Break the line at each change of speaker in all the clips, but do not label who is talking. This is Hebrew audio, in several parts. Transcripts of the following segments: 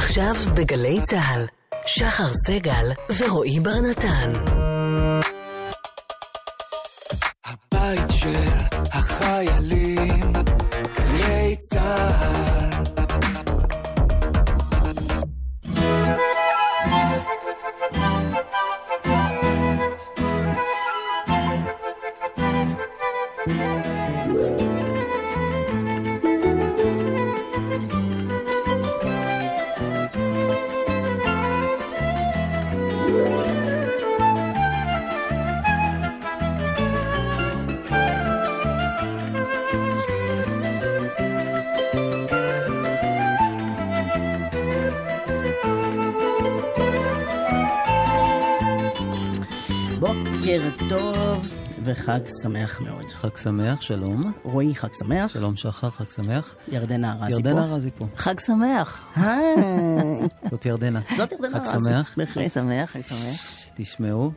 עכשיו בגלי צה"ל, שחר סגל ורועי בר נתן.
וחג שמח מאוד.
חג שמח, שלום.
רועי, חג שמח.
שלום שחר, חג שמח.
ירדנה ארזי פה.
ירדנה ארזי פה.
חג שמח.
זאת ירדנה.
זאת ירדנה
חג
ארזי.
שמח.
בהחלט.
חג שמח, חג שמח.
תשמעו.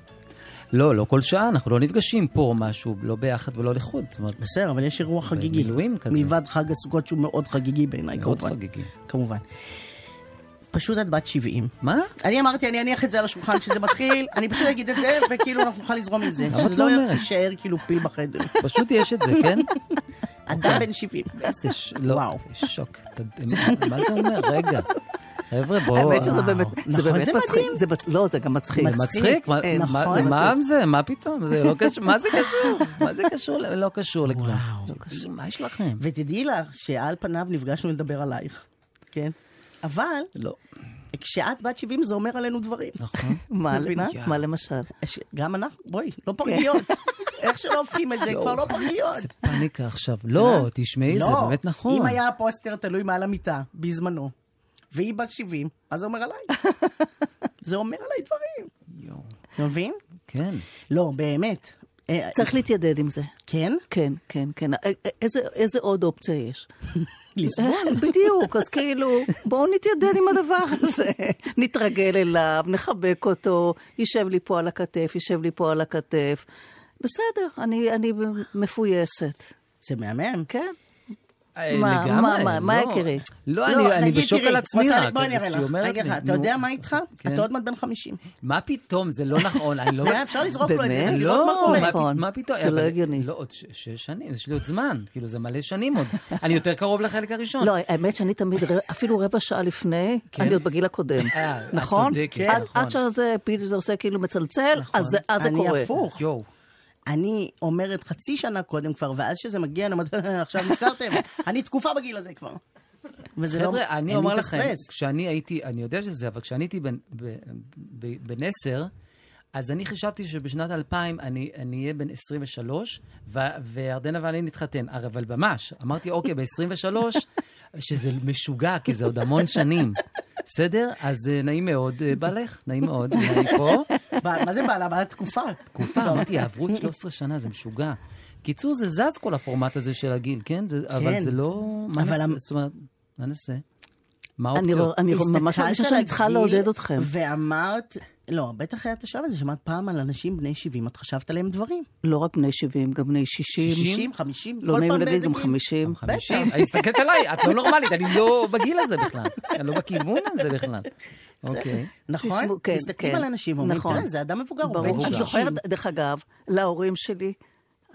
לא, לא כל שעה, אנחנו לא נפגשים פה משהו, לא ביחד ולא לחוד.
בסדר, אבל יש אירוע חגיגי.
מילואים כזה.
מלבד חג הסוכות שהוא מאוד חגיגי בעיניי,
מאוד
כמובן.
חגיגי.
כמובן. פשוט את בת 70.
מה?
אני אמרתי, אני אניח את זה על השולחן כשזה מתחיל, אני פשוט אגיד את זה, וכאילו אנחנו נוכל לזרום עם זה.
למה את
שזה
לא
לא
אומרת?
יישאר כאילו פיל בחדר.
פשוט יש את זה, כן?
אדם בן 70.
איזה ש... לא,
וואו.
שוק. מה זה אומר? רגע. חבר'ה, בואו.
האמת שזה
אה,
באמת,
נכון,
זה באמת
זה
מצחיק.
מדהים.
זה לא, זה גם מצחיק.
מצחיק? מה- מה-
נכון.
זה- מה זה? מה פתאום? זה לא קשור. מה זה קשור? מה זה קשור? לא קשור לכלום.
וואו.
מה יש לכם?
ותדעי לך שעל פניו נפגשנו לדבר עלייך, כן? אבל
לא.
כשאת בת 70 זה אומר עלינו דברים.
נכון.
מה
מבינה?
מה למשל?
גם אנחנו, בואי, לא פרגיות. איך שלא הופכים את זה, כבר לא פרגיות.
זה פאניקה עכשיו. לא, תשמעי, זה
לא,
באמת נכון.
אם היה הפוסטר תלוי מעל המיטה, בזמנו, והיא בת 70, אז זה אומר עליי. זה אומר עליי דברים.
יואו.
אתה מבין?
כן.
לא, באמת. אה,
צריך להתיידד עם זה.
כן?
כן, כן, כן. איזה עוד אופציה יש?
לסבול.
בדיוק, אז כאילו, בואו נתיידד עם הדבר הזה. נתרגל אליו, נחבק אותו, יישב לי פה על הכתף, יישב לי פה על הכתף. בסדר, אני אני מפויסת.
זה מהמם.
כן?
אה,
מה,
לגמרי,
מה, מה, מה
לא.
יקירי?
לא, אני- אני בשוק
תראי,
על עצמי רק.
בואי אני אראה לך. רגע, אחד, אתה. יודע מה איתך?
כן.
אתה עוד מעט בן 50.
מה פתאום? זה לא נכון, אני לא...
אפשר לזרוק לו את זה,
באמת?
מה
לא,
קורה.
מה
נכון.
מה פתאום?
זה לא הגיוני.
לא, עוד שש שנים, יש לי עוד זמן. כאילו, זה מלא שנים עוד. אני יותר קרוב לחלק הראשון.
לא, האמת שאני תמיד, אפילו רבע שעה לפני,
כן?
אני עוד בגיל הקודם.
אה, את
נכון?
צודקת,
עד-
נכון.
עד שזה עושה כאילו מצלצל, אז זה- אז זה
אני
קורה.
הפוך. אני אומרת חצי שנה קודם כבר, ואז שזה מגיע, אני אומרת, עכשיו נזכרתם, אני תקופה בגיל הזה כבר. וזה לא...
חבר'ה, אני אומר לכם. כשאני הייתי, אני יודע שזה, אבל כשאני הייתי בן עשר, אז אני חשבתי שבשנת 2000 אני אני אהיה בן 23, ו- וירדנה ואני נתחתן. אבל ממש, אמרתי, אוקיי, ב-23, שזה משוגע, כי זה עוד המון שנים. בסדר? אז אה, נעים מאוד, אה, בעלך, נעים מאוד, אני פה.
מה זה בעלה? בעלת תקופה.
תקופה, אמרתי, עברו 13 שנה, זה משוגע. קיצור, זה זז כל הפורמט הזה של הגיל, כן? זה- אבל זה לא... מה נעשה? זאת אומרת, מה נעשה? מה
אני
האופציות?
אני ממש מרגישה שאני צריכה לעודד אתכם.
ואמרת, לא, בטח היה את השלב הזה, שמעת פעם על אנשים בני 70, את חשבת עליהם דברים.
לא רק בני 70, גם בני 60.
60, 50,
לא
כל
נעים
פעם
להגיד גם
גיל.
50.
חמישים? את מסתכלת עליי, את לא נורמלית, אני לא בגיל הזה בכלל. אני לא בכיוון הזה בכלל. אוקיי.
נכון?
כן,
מסתכלים
כן.
על אנשים ואומרים,
נכון.
תראה, זה אדם מבוגר, הוא בן
ברור.
60.
את זוכרת, דרך אגב, להורים שלי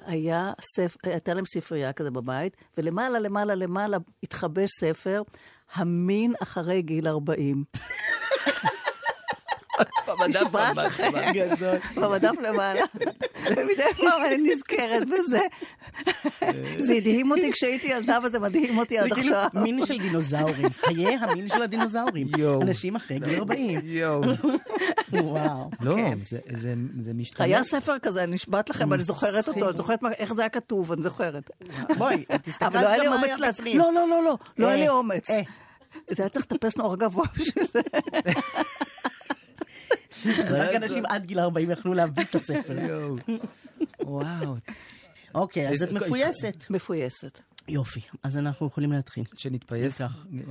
היה ספר, הייתה להם ספרייה כזה בבית, ולמעלה, למעלה, למעלה התחבא ספר, המין אחרי גיל 40. נשבעת
ממש
לכם. במדף למעלה. ומדי פעם אני נזכרת בזה. זה הדהים אותי כשהייתי ילדה, וזה מדהים אותי עד
זה כאילו
עכשיו.
מין של דינוזאורים, חיי המין של הדינוזאורים. אנשים אחרי גיל 40.
יואו.
וואו.
לא,
כן.
זה- זה- זה משתנה.
היה ספר כזה, אני נשבעת לכם, אני זוכרת אותו. אני זוכרת מה- איך זה היה כתוב, אני זוכרת.
בואי, תסתכלת
אבל לא היה לי
גם מה
אומץ
היה. בפנים.
לא, לא, לא, לא, לא היה לי
אה,
אומץ.
אה.
זה היה צריך לטפס נורא גבוה בשביל זה.
זה רק אנשים עד גיל 40 יכלו להביא את הספר.
וואו.
אוקיי, אז את
אה,
מפויסת.
מפויסת.
יופי, אז אנחנו יכולים להתחיל.
שנתפייס.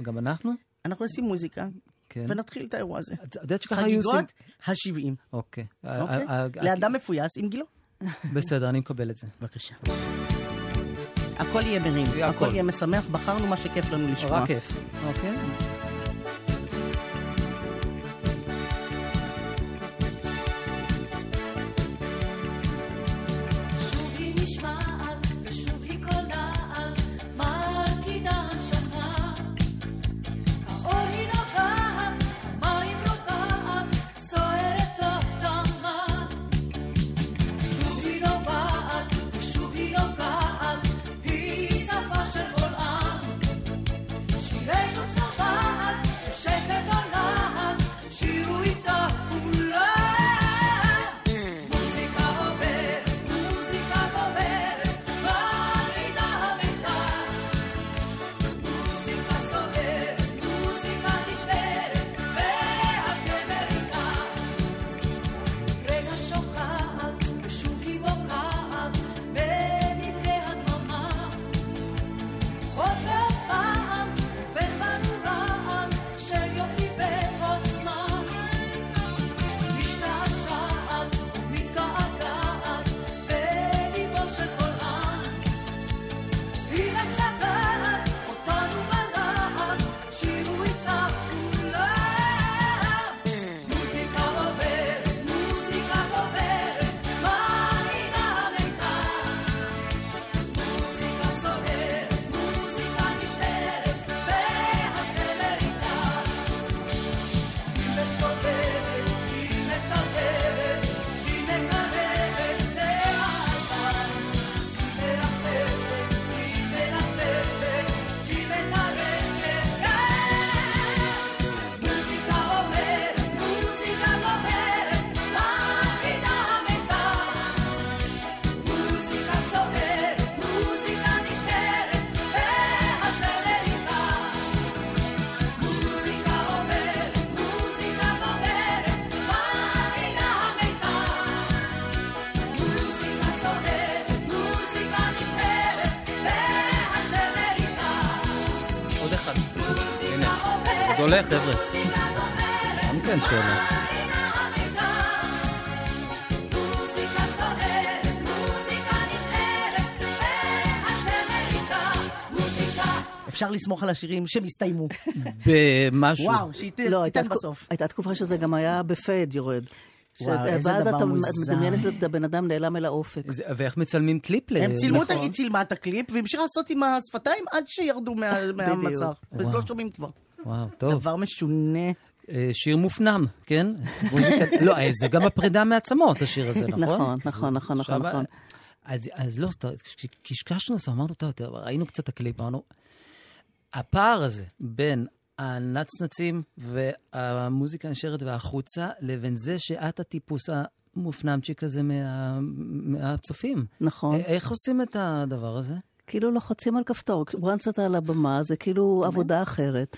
גם אנחנו?
אנחנו נשים מוזיקה,
כן.
ונתחיל את האירוע הזה.
את יודעת שככה היו עושים...
חגיגות ה-70,
אוקיי.
אוקיי?
אה, אה,
לאדם מפויס עם גילו.
בסדר, אני מקבל את זה.
בבקשה. הכל יהיה מרים, הכל. יהיה משמח, בחרנו מה שכיף לנו לשמוע.
רק כיף. אוקיי. הולך, חבר'ה. גם כן שאלה.
אפשר לסמוך על השירים שהם הסתיימו.
במשהו.
וואו, שייתן
לא,
בסוף.
הייתה תקופה שזה גם היה בפד יורד.
וואו,
ש-
איזה
ואז אתה. מדמיין את הבן אדם נעלם אל האופק.
זה- ואיך מצלמים קליפ?
הם צילמו.
נכון.
היא צילמה את הקליפ, והמשיכה לעשות עם השפתיים עד שירדו מה- מהמסך. וזה לא שומעים כבר.
וואו, טוב.
דבר משונה.
אה, שיר מופנם, כן? מוזיקה- לא, אה, זה גם הפרידה מעצמות, השיר הזה, נכון?
נכון, נכון, נכון, נכון, נכון.
אז, אז לא, כשקשקשנו, אז אמרנו, טוב, ראינו קצת הקליפ, אמרנו, הפער הזה בין הנצנצים והמוזיקה הנשארת והחוצה, לבין זה שאת הטיפוס המופנמצ'יק הזה מה, מהצופים.
נכון.
איך עושים את הדבר הזה?
כאילו לוחצים על כפתור. once אתה על הבמה, זה כאילו עבודה אחרת.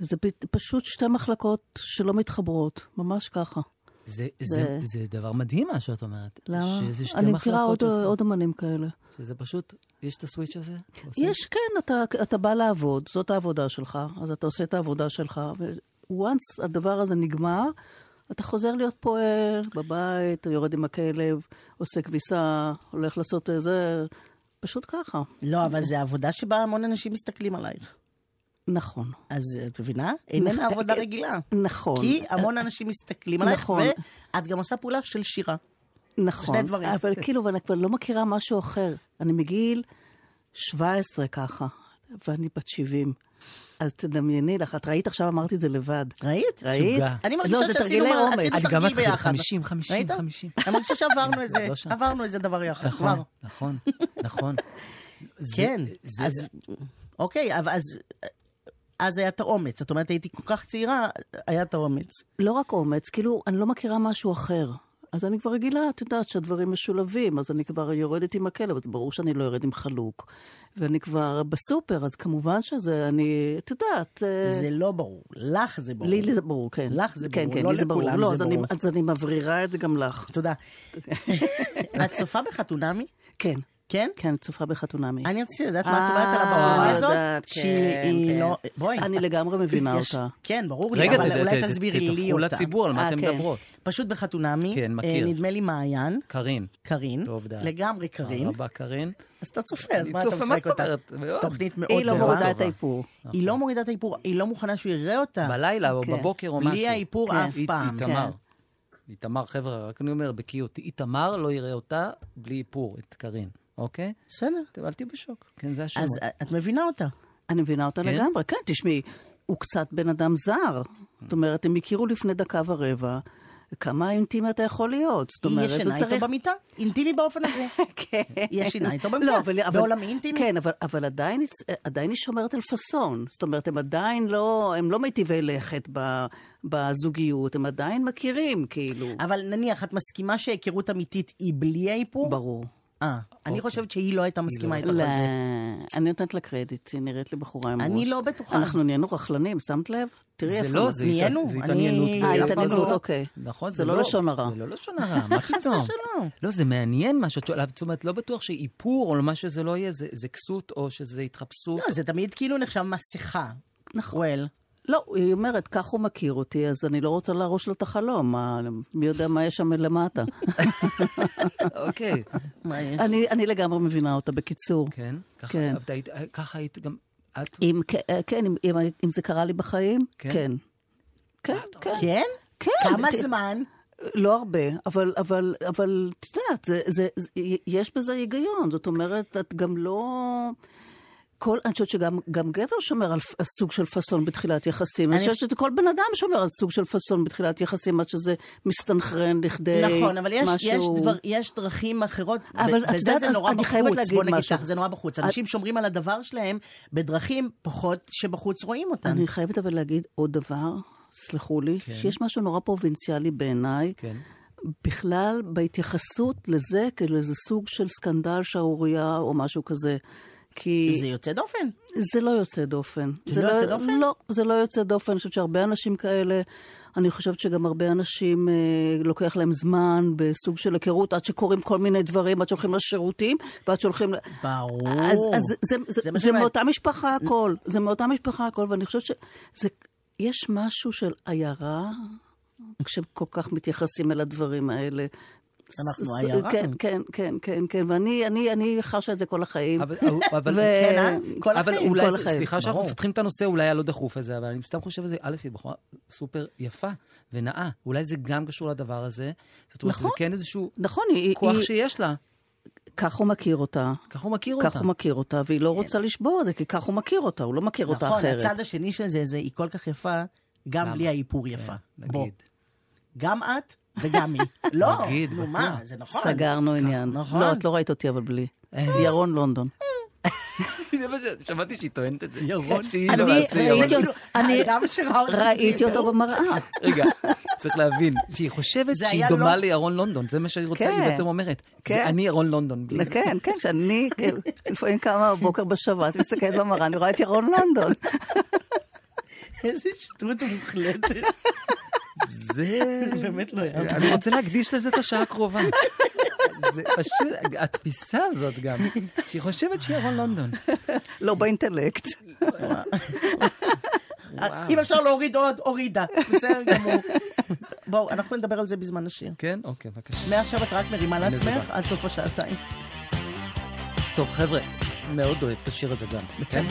זה פשוט שתי מחלקות שלא מתחברות, ממש ככה.
זה, זה,
זה-
זה דבר מדהים מה שאת אומרת.
למה?
שזה שתי
אני מכירה עוד,
של-
עוד אמנים כאלה.
שזה פשוט, יש את הסוויץ' הזה?
יש, כן, אתה, אתה בא לעבוד, זאת העבודה שלך, אז אתה עושה את העבודה שלך, ו-once הדבר הזה נגמר, אתה חוזר להיות פועל בבית, יורד עם הכלב, עושה כביסה, הולך לעשות איזה... פשוט ככה.
לא, אבל זה עבודה שבה המון אנשים מסתכלים עלייך.
נכון.
אז את מבינה? איננה עבודה רגילה.
נכון.
כי המון אנשים מסתכלים עלייך,
נכון.
ואת גם עושה פעולה של שירה.
נכון.
שני דברים.
אבל כאילו, ואני כבר לא מכירה משהו אחר. אני מגיל 17 ככה, ואני בת 70. אז תדמייני לך, את ראית עכשיו, אמרתי את זה לבד.
ראית?
ראית?
אני
לא,
מרגישה
זה
שעשינו
אומץ.
עשינו
אני גם
תרגיל ביחד.
50, 50,
ראית?
50.
אני מרגישה שעברנו איזה,
לא שם.
עברנו איזה דבר יחד.
נכון. נכון, נכון.
כן, אז אוקיי, אבל אז... אז היה את האומץ. זאת אומרת, הייתי כל כך צעירה, היה את האומץ.
לא רק אומץ, כאילו, אני לא מכירה משהו אחר. אז אני כבר רגילה, את יודעת, שהדברים משולבים, אז אני כבר יורדת עם הכלב, אז ברור שאני לא יורד עם חלוק. ואני כבר בסופר, אז כמובן שזה, אני, את יודעת... אה,
זה לא ברור. לך זה ברור.
לי זה ברור, כן.
לך זה
כן,
ברור,
כן,
לא
לי זה ברור.
לכולם
לא,
זה
אז אני-
ברור.
אז אני מברירה את זה גם לך.
תודה. את צופה בחתונמי?
כן.
כן?
כן, צופה בחתונמי.
אני רציתי לדעת מה
אה,
את אומרת על הבחורה הזאת.
יודעת, כן,
שהיא
כן.
לא... בואי.
אני לגמרי מבינה אותה.
כן, ברור לי, אבל אולי תסבירי לי אותה.
לציבור על מה
אה,
אתם
כן.
מדברות.
פשוט בחתונמי,
כן,
אה,
מכיר.
נדמה לי מעיין,
קארין.
קארין,
טוב, די.
לגמרי קארין,
רבה קארין.
אז אתה צופה, אז מה אתה משחק אותה?
אומרת? מאוד.
תוכנית מאוד
היא לא
טובה.
מורידה את
טובה.
האיפור.
היא לא מורידה את האיפור, היא לא מוכנה שהוא יראה אותה.
בלילה או
כן.
בבוקר או משהו.
בלי האיפור
כן.
אף פעם.
איתמר. איתמר, חבר'ה, רק אני אומר, בקיאות. איתמר לא יראה אותה בלי איפור, את קארין, אוקיי?
בסדר.
אל תהיו בשוק. כן, זה השמות.
אז את מבינה אותה.
אני מבינה אותה
כן?
לגמרי. כן, תשמעי, הוא קצת בן אדם זר. זאת אומרת, הם הכירו לפני דקה ורבע. כמה אינטימי אתה יכול להיות? זאת
היא
אומרת, זה
ישנה איתו
צריך...
במיטה, אינטימי באופן הזה.
כן.
היא ישנה איתו במיטה,
לא, אבל,
בעולמי אינטימי.
כן, אבל, אבל עדיין, היא- עדיין היא שומרת על פאסון. זאת אומרת, הם עדיין לא, הם לא מיטיבי לכת ב, בזוגיות, הם עדיין מכירים, כאילו.
אבל נניח, את מסכימה שהיכרות אמיתית היא בלי האיפור?
ברור.
אה, אני חושבת שהיא לא הייתה מסכימה איתך
לא,
על זה.
אני נותנת לה קרדיט, היא נראית לי בחורה עם ראש.
אני לא בטוחה.
אנחנו נהיינו רכלנים, שמת לב? תראי איפה
לא,
אנחנו.
זה
נהיינו,
הת- זה התעניינות.
אה,
אה. התעניינות, אוקיי.
נכון,
זה לא לשון הרע.
זה לא לשון הרע, מה פתאום? לא, זה מעניין מה שאת שואלת. זאת אומרת, לא בטוח שאיפור או מה שזה לא יהיה, זה כסות או שזה התחפשות.
לא, זה תמיד כאילו נחשב מסכה.
נכון. לא, היא אומרת, כך הוא מכיר אותי, אז אני לא רוצה להרוס לו את החלום. מה, מי יודע מה יש שם למטה.
אוקיי.
מה יש?
אני, אני לגמרי מבינה אותה, בקיצור.
כן? ככה-
כן.
היית- ככה היית גם... את?
אה, כן, אם, אם, אם זה קרה לי בחיים,
כן?
כן. כן, כן.
כן?
כן.
כמה זמן?
לא הרבה, אבל, אבל, אבל, את יודעת, זה, זה, זה, יש בזה היגיון. זאת אומרת, את גם לא... כל, אני חושבת שגם גם גבר שומר על, על סוג של פאסון בתחילת יחסים. אני חושבת שכל בן אדם שומר על סוג של פאסון בתחילת יחסים, עד שזה מסתנכרן לכדי
נכון, אבל יש,
משהו...
יש, דבר, יש דרכים אחרות,
אבל את
וזה זה נורא
אני חייבת
בחוץ,
להגיד
בוא נגיד
משהו.
כך, זה נורא בחוץ. אנשים שומרים על הדבר שלהם בדרכים פחות שבחוץ רואים אותם.
אני חייבת אבל להגיד עוד דבר, סלחו לי,
כן.
שיש משהו נורא פרובינציאלי בעיניי,
כן.
בכלל בהתייחסות לזה כאל איזה סוג של סקנדל שערורייה או משהו כזה. כי
זה יוצא דופן.
זה לא יוצא דופן.
זה לא יוצא דופן?
לא, זה לא יוצא דופן. אני חושבת שהרבה אנשים כאלה, אני חושבת שגם הרבה אנשים, אה, לוקח להם זמן בסוג של היכרות, עד שקורים כל מיני דברים, עד שהולכים לשירותים, ועד שהולכים...
ברור.
אז, אז זה, זה,
זה
זה, זה. מאותה משפחה הכל. זה מאותה משפחה הכל, ואני חושבת שזה... יש משהו של עיירה, כשכל כך מתייחסים אל הדברים האלה.
אנחנו עיירה.
כן, כן, כן, כן, כן, ואני אני, אני חשה את זה כל החיים.
אבל, אבל,
ו-
כן, אה? כל
אבל
החיים.
אולי,
כל
זה-
החיים,
סליחה שאנחנו. מפתחים את הנושא, אולי הלא דחוף הזה, אבל אני סתם חושב על זה, א', היא בחורה סופר יפה ונאה. אולי זה גם קשור לדבר הזה. זאת אומרת,
נכון.
זה כן איזשהו
נכון,
כוח
היא,
שיש לה.
כך הוא מכיר אותה.
ככה הוא מכיר
כך
אותה.
הוא מכיר אותה, והיא לא רוצה לשבור את זה, כי כך הוא מכיר אותה, הוא לא מכיר אותה
נכון,
אחרת.
הצד השני של זה, זה היא כל כך יפה, גם
למה?
בלי האיפור יפה.
כן,
בוא,
נגיד.
גם את וגם היא. לא,
נגיד,
נו. מה, זה נכון.
סגרנו עניין.
נכון.
לא, את לא ראית אותי אבל בלי. ירון לונדון.
שמעתי שהיא טוענת את זה.
ירון.
שהיא
אני
למעשה ירון.
ראיתי אותו- אני. ראיתי אותו במראה.
רגע, צריך להבין, שהיא חושבת שהיא דומה
לא-
לירון לונדון, זה מה שהיא רוצה,
כן.
היא בעצם אומרת.
כן.
זה אני ירון לונדון.
כן, כן, שאני כן, לפעמים קמה בבוקר בשבת, מסתכלת במראה, אני רואה את ירון לונדון.
איזה שטות מוחלטת.
זה...
באמת לא היה.
אני רוצה להקדיש לזה את השעה הקרובה. זה פשוט, התפיסה הזאת גם, שהיא חושבת שהיא ירון לונדון.
לא באינטלקט.
אם אפשר להוריד עוד, הורידה. בסדר גמור. בואו, אנחנו נדבר על זה בזמן השיר.
כן? אוקיי, בבקשה.
מעכשיו את רק מרימה לעצמך. עד סוף השעתיים.
טוב, חבר'ה, מאוד אוהב את השיר הזה גם. כן?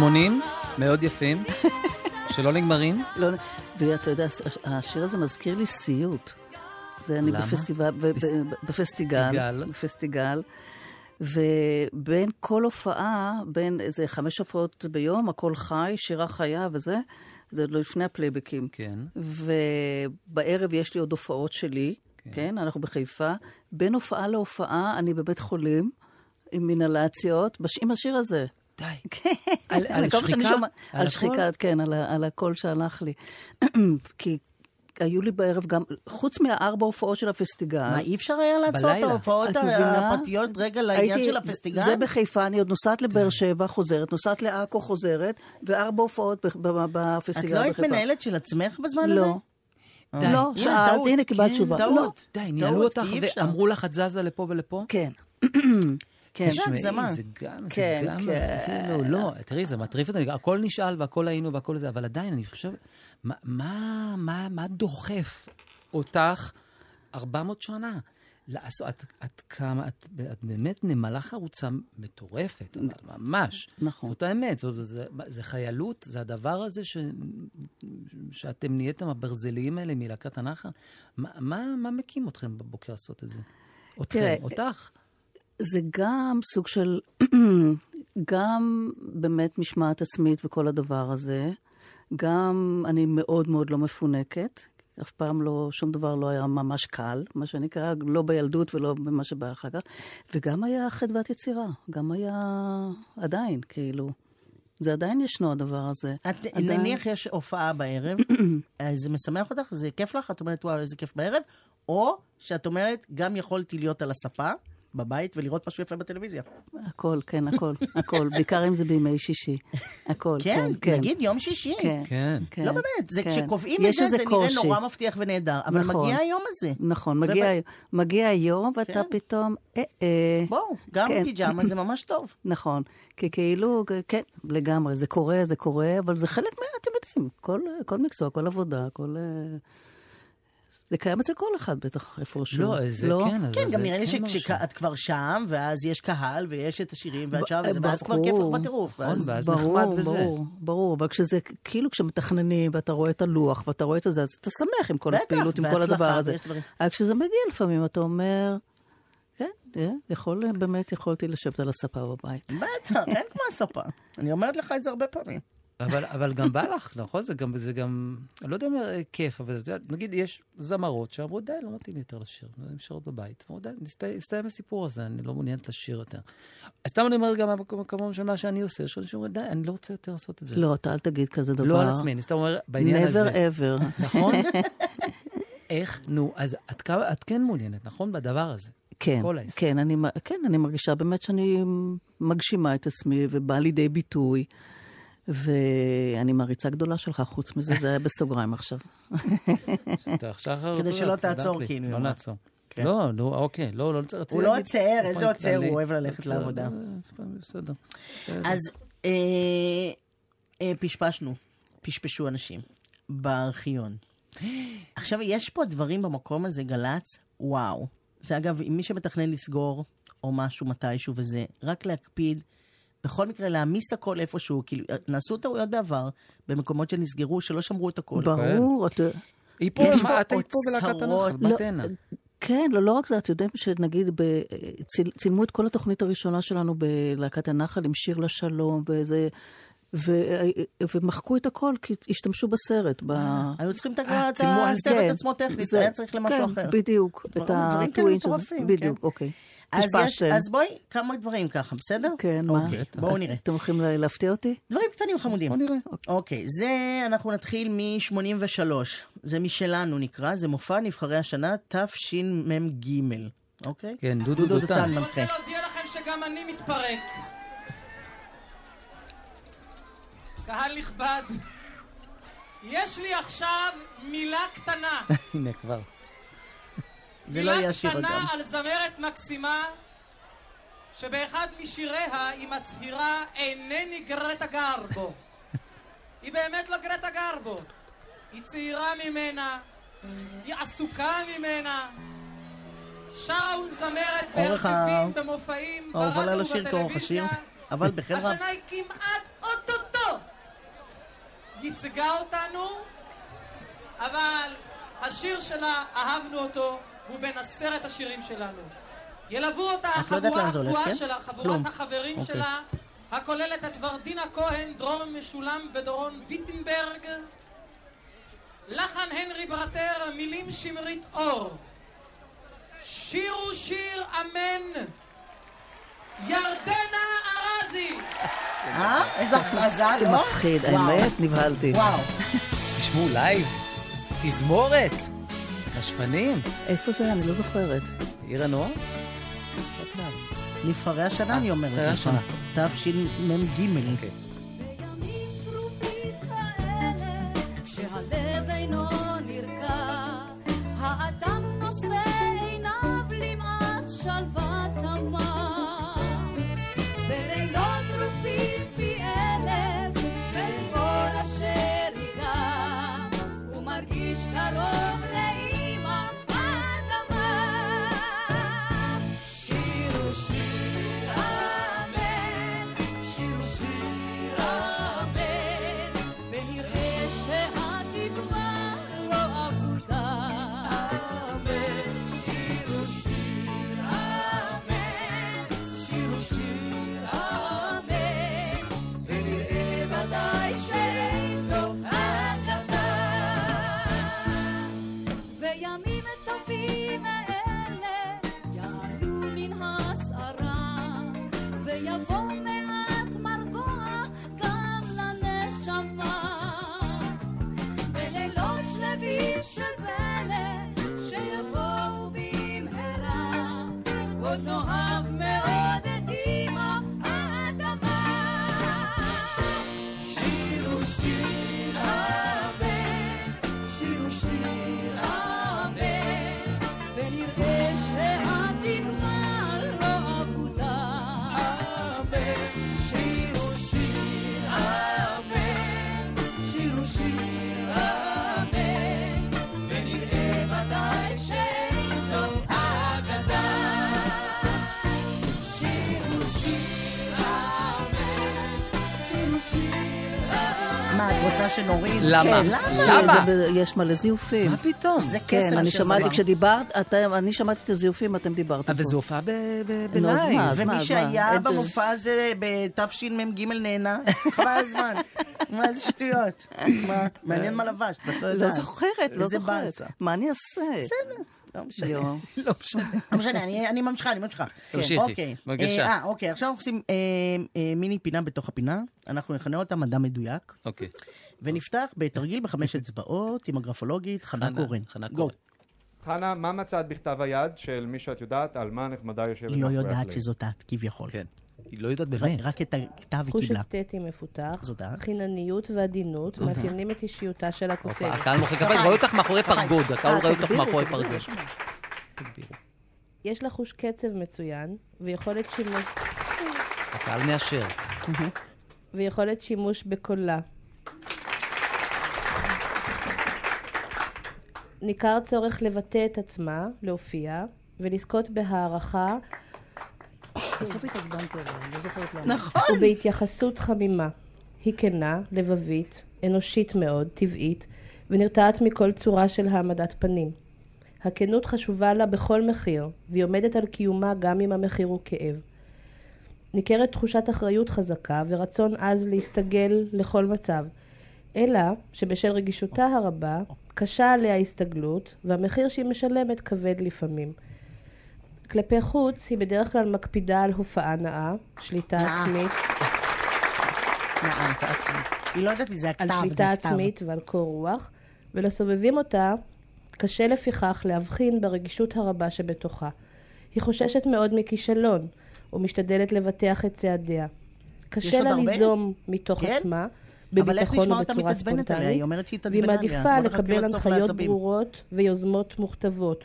80, מאוד יפים, שלא נגמרים.
לא, ואתה יודע, השיר הזה מזכיר לי סיוט. זה אני
למה?
בפסטיבל,
בס...
בפסטיגל,
סטיגל.
בפסטיגל, ובין כל הופעה, בין איזה חמש הופעות ביום, הכל חי, שירה חיה וזה, זה עוד לפני הפלייבקים.
כן.
ובערב יש לי עוד הופעות שלי, כן. כן, אנחנו בחיפה. בין הופעה להופעה אני בבית חולים, עם מינהלציות, עם השיר הזה.
די.
כן.
על- על שחיקה?
שומע-
על
על? שחיקה, כן, על על הקול שהלך לי. כי היו לי בערב גם, חוץ מהארבע הופעות של הפסטיגל.
מה, אי אפשר היה לעצור את. ההופעות? הפרטיות רגע לעניין של הפסטיגל?
זה בחיפה, אני עוד נוסעת לבאר שבע, חוזרת, נוסעת לעכו, חוזרת, וארבע הופעות ב- ב-
את
בפסטיגל
לא היית
בחיפה.
מנהלת של עצמך בזמן הזה?
לא.
די.
לא,
הנה,
שאלת. הנה קיבלת
כן,
תשובה.
טעות.
לא.
די, ניהלו אותך. ואמרו לך את זזה לפה ולפה?
כן. כן.
זה הגזמה.
זה גם, זה
כן,
גם,
כן.
כאילו, לא, תראי, זה מטריף אותי, הכל נשאל והכל היינו והכל זה, אבל עדיין, אני חושב, מה, מה, מה, מה דוחף אותך 400 שנה? לעשות, את, את כמה, את, את באמת נמלה חרוצה מטורפת, אבל ממש.
נכון.
זאת האמת, זאת, זה, זה חיילות, זה הדבר הזה ש, שאתם נהייתם הברזליים האלה מלהקת הנחל. מה, מה, מה מקים אתכם בבוקר לעשות את זה? אתכם,
תראה,
אותך?
זה גם סוג של, גם באמת משמעת עצמית וכל הדבר הזה. גם אני מאוד מאוד לא מפונקת. אף פעם לא, שום דבר לא היה ממש קל, מה שנקרא, לא בילדות ולא במה שבא אחר כך. וגם היה חדוות יצירה, גם היה עדיין, כאילו. זה עדיין ישנו הדבר הזה.
את,
עדיין-
נניח יש הופעה בערב, אז זה משמח אותך? זה כיף לך? את אומרת, וואו, איזה כיף בערב? או שאת אומרת, גם יכולתי להיות על הספה בבית ולראות משהו יפה בטלוויזיה.
הכל, כן, הכל, הכל. בעיקר אם זה בימי שישי. הכל,
כן,
כן, כן.
נגיד יום שישי.
כן,
כן.
כן.
לא באמת, זה
כן.
כשקובעים את זה, זה
קושי.
נראה נורא מבטיח ונהדר. אבל
נכון.
מגיע היום הזה.
נכון, מגיע, מגיע היום ואתה
כן.
פתאום, אה, אה.
בואו, גם
כן.
פיג'מה זה ממש טוב.
נכון, כי כאילו, כן, לגמרי, זה קורה, זה קורה, אבל זה חלק מה, אתם יודעים, כל, כל מקצוע, כל עבודה, כל... זה קיים אצל כל אחד בטח איפשהו.
לא, זה כן, אבל
כן,
זה
גם נראה לי
כן.
שכשאת כבר שם, ואז יש קהל, ויש את השירים, ואת שם, וזה- ואז כבר
ברור.
כיף לך בטירוף.
נכון,
ואז-
ברור,
נחמד וזה.
ברור, ברור, אבל כשזה, כאילו כשמתכננים ואתה רואה את הלוח ואתה רואה את זה, אז אתה שמח עם כל
בטח,
הפעילות, עם כל הדבר הזה. אבל כשזה מגיע לפעמים, אתה אומר, כן, אה, יכול, באמת יכולתי לשבת על הספה בבית.
בטח, אין כמו הספה. אני אומרת לך את זה הרבה פעמים.
אבל, אבל גם בא לך, נכון? זה גם, זה גם, אני לא יודע אם כיף, אבל יודעת, נגיד יש זמרות שאמרו, די, לא מתאים יותר לשיר, הן שרות בבית. אמרו, די, נסתיים- הסתיים הסיפור הזה, אני לא מעוניינת לשיר יותר. אז סתם אני אומר גם במקום של מה שאני עושה, יש אנשים שאומרים, די, אני לא רוצה יותר לעשות את זה.
לא, אתה אל תגיד כזה דבר.
לא על עצמי, אני סתם אומר, בעניין הזה.
never ever.
נכון? איך, נו, אז את, את כן מעוניינת, נכון? בדבר הזה.
כן. כן אני, כן, אני מרגישה באמת שאני מגשימה את עצמי ובאה לידי ביטוי. ואני מעריצה גדולה שלך, חוץ מזה, זה היה בסוגריים עכשיו.
אתה עכשיו...
כדי שלא תעצור, כאילו,
לא. נעצור.
כן.
לא, נו, אוקיי, לא, לא צריך...
הוא לא עוצר, איזה עוצר? הוא. אוהב ללכת לעבודה.
אה, בסדר.
אז אה, אה, פשפשנו, פשפשו אנשים בארכיון. עכשיו, יש פה דברים במקום הזה, גל"צ, וואו. שאגב, אם מי שמתכנן לסגור או משהו מתישהו וזה, רק להקפיד, בכל מקרה להעמיס הכל איפשהו, כאילו, נעשו טעויות בעבר, במקומות שנסגרו, שלא שמרו את הכל.
ברור, אתה...
היא פה, מה, את היית פה בלהקת. הנחל,
לא,
בתנה.
כן, לא, לא רק זה, אתם יודעים שנגיד, צילמו את כל התוכנית הראשונה שלנו בלהקת הנחל עם שיר לשלום וזה, ו, ומחקו את הכל כי השתמשו בסרט. ב...
היו צריכים את
אה,
את הסרט
כן,
עצמו טכנית,
זה-
היה צריך למשהו
כן,
אחר.
בדיוק, את הטווינץ' הזה.
מטורפים,
בדיוק,
כן.
אוקיי.
אז, יש,
פשפשתם.
אז בואי, כמה דברים ככה, בסדר?
כן, מה?
אוקיי, בואו נראה.
אתם הולכים לה- להפתיע אותי?
דברים קטנים חמודים.
בוא נראה.
אוקיי, זה, אנחנו נתחיל מ-83. זה משלנו נקרא, זה מופע נבחרי השנה תשמ"ג. אוקיי?
כן, דודו דותן.
מנחה.
רוצה להודיע לכם שגם אני מתפרק. קהל נכבד, יש לי עכשיו מילה קטנה.
הנה, כבר.
זה לא יהיה השיר אגב.
קטנה על זמרת מקסימה, שבאחד משיריה היא מצהירה אינני גרטה גרבו. היא באמת לא גרטה גרבו. היא צעירה ממנה, היא עסוקה ממנה. שרה וזמרת בהרכבים, במופעים, ברדיו ובטלוויזיה.
אבל בחברה...
השנה היא כמעט עוד ייצגה אותנו, אבל השיר שלה, אהבנו אותו, הוא בין עשרת השירים שלנו. ילוו אותה
לא
החבורה הקבועה
כן?
שלה, חבורת. החברים
אוקיי.
שלה, הכוללת את ורדינה כהן, דרום משולם ודורון ויטנברג. לחן הנרי ברטר, מילים שמרית אור. שירו שיר אמן. ירדנה ארזי.
אה? איזה הכרזה,
זה
לא?
מפחיד,
וואו.
האמת, נבהלתי.
וואו.
תשמעו לייב, תזמורת, רשפנים,
איפה זה? אני לא זוכרת.
עיר הנוער?
נבחרי השנה, אני אומרת
נבחרי
לך.
השנה.
תשמ"ג. רוצה שנוריד?
למה?
כן, למה?
זה יש מלא זיופים.
מה פתאום?
זה
כן,
קסם
אני
של
שמעתי. כשדיברת, אתם- אני שמעתי את הזיופים, אתם דיברתם
אבל
פה.
זו הופעה בלייב.
ומי שהיה במופע הזה בתשמ"ג נהנה, חבל הזמן. מה, איזה שטויות. מעניין מה לבשת, את לא יודעת.
לא זוכרת, לא זוכרת. מה אני אעשה?
בסדר, לא משנה.
לא משנה.
לא משנה, אני- אני ממשיכה, אני ממשיכה.
תמשיכי,
אוקיי.
בבקשה.
אה, אוקיי, עכשיו אנחנו עושים אה, אה, מיני פינה בתוך הפינה. אנחנו נכנה אותה מדע מדויק,
אוקיי.
ונפתח בתרגיל בחמש אצבעות עם הגרפולוגית חנה קורן.
חנה. קורן.
חנה, מה מצאת בכתב היד של מי שאת יודעת על מה נחמדה יושבת
היא לא יודעת? שזאת את, כביכול.
כן. היא לא יודעת
רק-
באמת.
רק את הכתב היא
חוש
קיבלה.
אסתטי מפותח. חינניות ועדינות מאפיינים את אישיותה של
הופה,
הכותבת.
הקהל מוחא כפיים, ראו אותך מאחורי פרגוד, הקהל
אה,
רואה אותך מאחורי. פרגוד.
יש לה חוש קצב מצוין, ויכולת שימוש,
הקהל מאשר.
ויכולת שימוש בקולה. ניכר צורך לבטא את עצמה, להופיע, ולזכות בהערכה
בסוף התעצבנתי עליה, אני לא זוכרת למה.
נכון.
ובהתייחסות חמימה. היא כנה, לבבית, אנושית מאוד, טבעית, ונרתעת מכל צורה של העמדת פנים. הכנות חשובה לה בכל מחיר, והיא עומדת על קיומה גם אם המחיר הוא כאב. ניכרת תחושת אחריות חזקה ורצון עז להסתגל לכל מצב, אלא שבשל רגישותה הרבה, קשה עליה ההסתגלות, והמחיר שהיא משלמת כבד לפעמים. כלפי חוץ, היא בדרך כלל מקפידה על הופעה נאה, שליטה. עצמית,
שליטה עצמית. היא לא יודעת מי זה הכתב,
על
זה
שליטה
הכתב.
עצמית ועל קור רוח, ולסובבים אותה קשה לפיכך להבחין ברגישות הרבה שבתוכה. היא חוששת מאוד מכישלון, ומשתדלת לבטח את צעדיה. קשה לה? ליזום מתוך
כן?
עצמה, בביטחון
נשמע אותה
ובצורה
מתעצבנת עליה? היא
ספונטנית,
אומרת שהיא
והיא
עליה.
מעדיפה
נחכה
לקבל הנחיות. ברורות ויוזמות מוכתבות.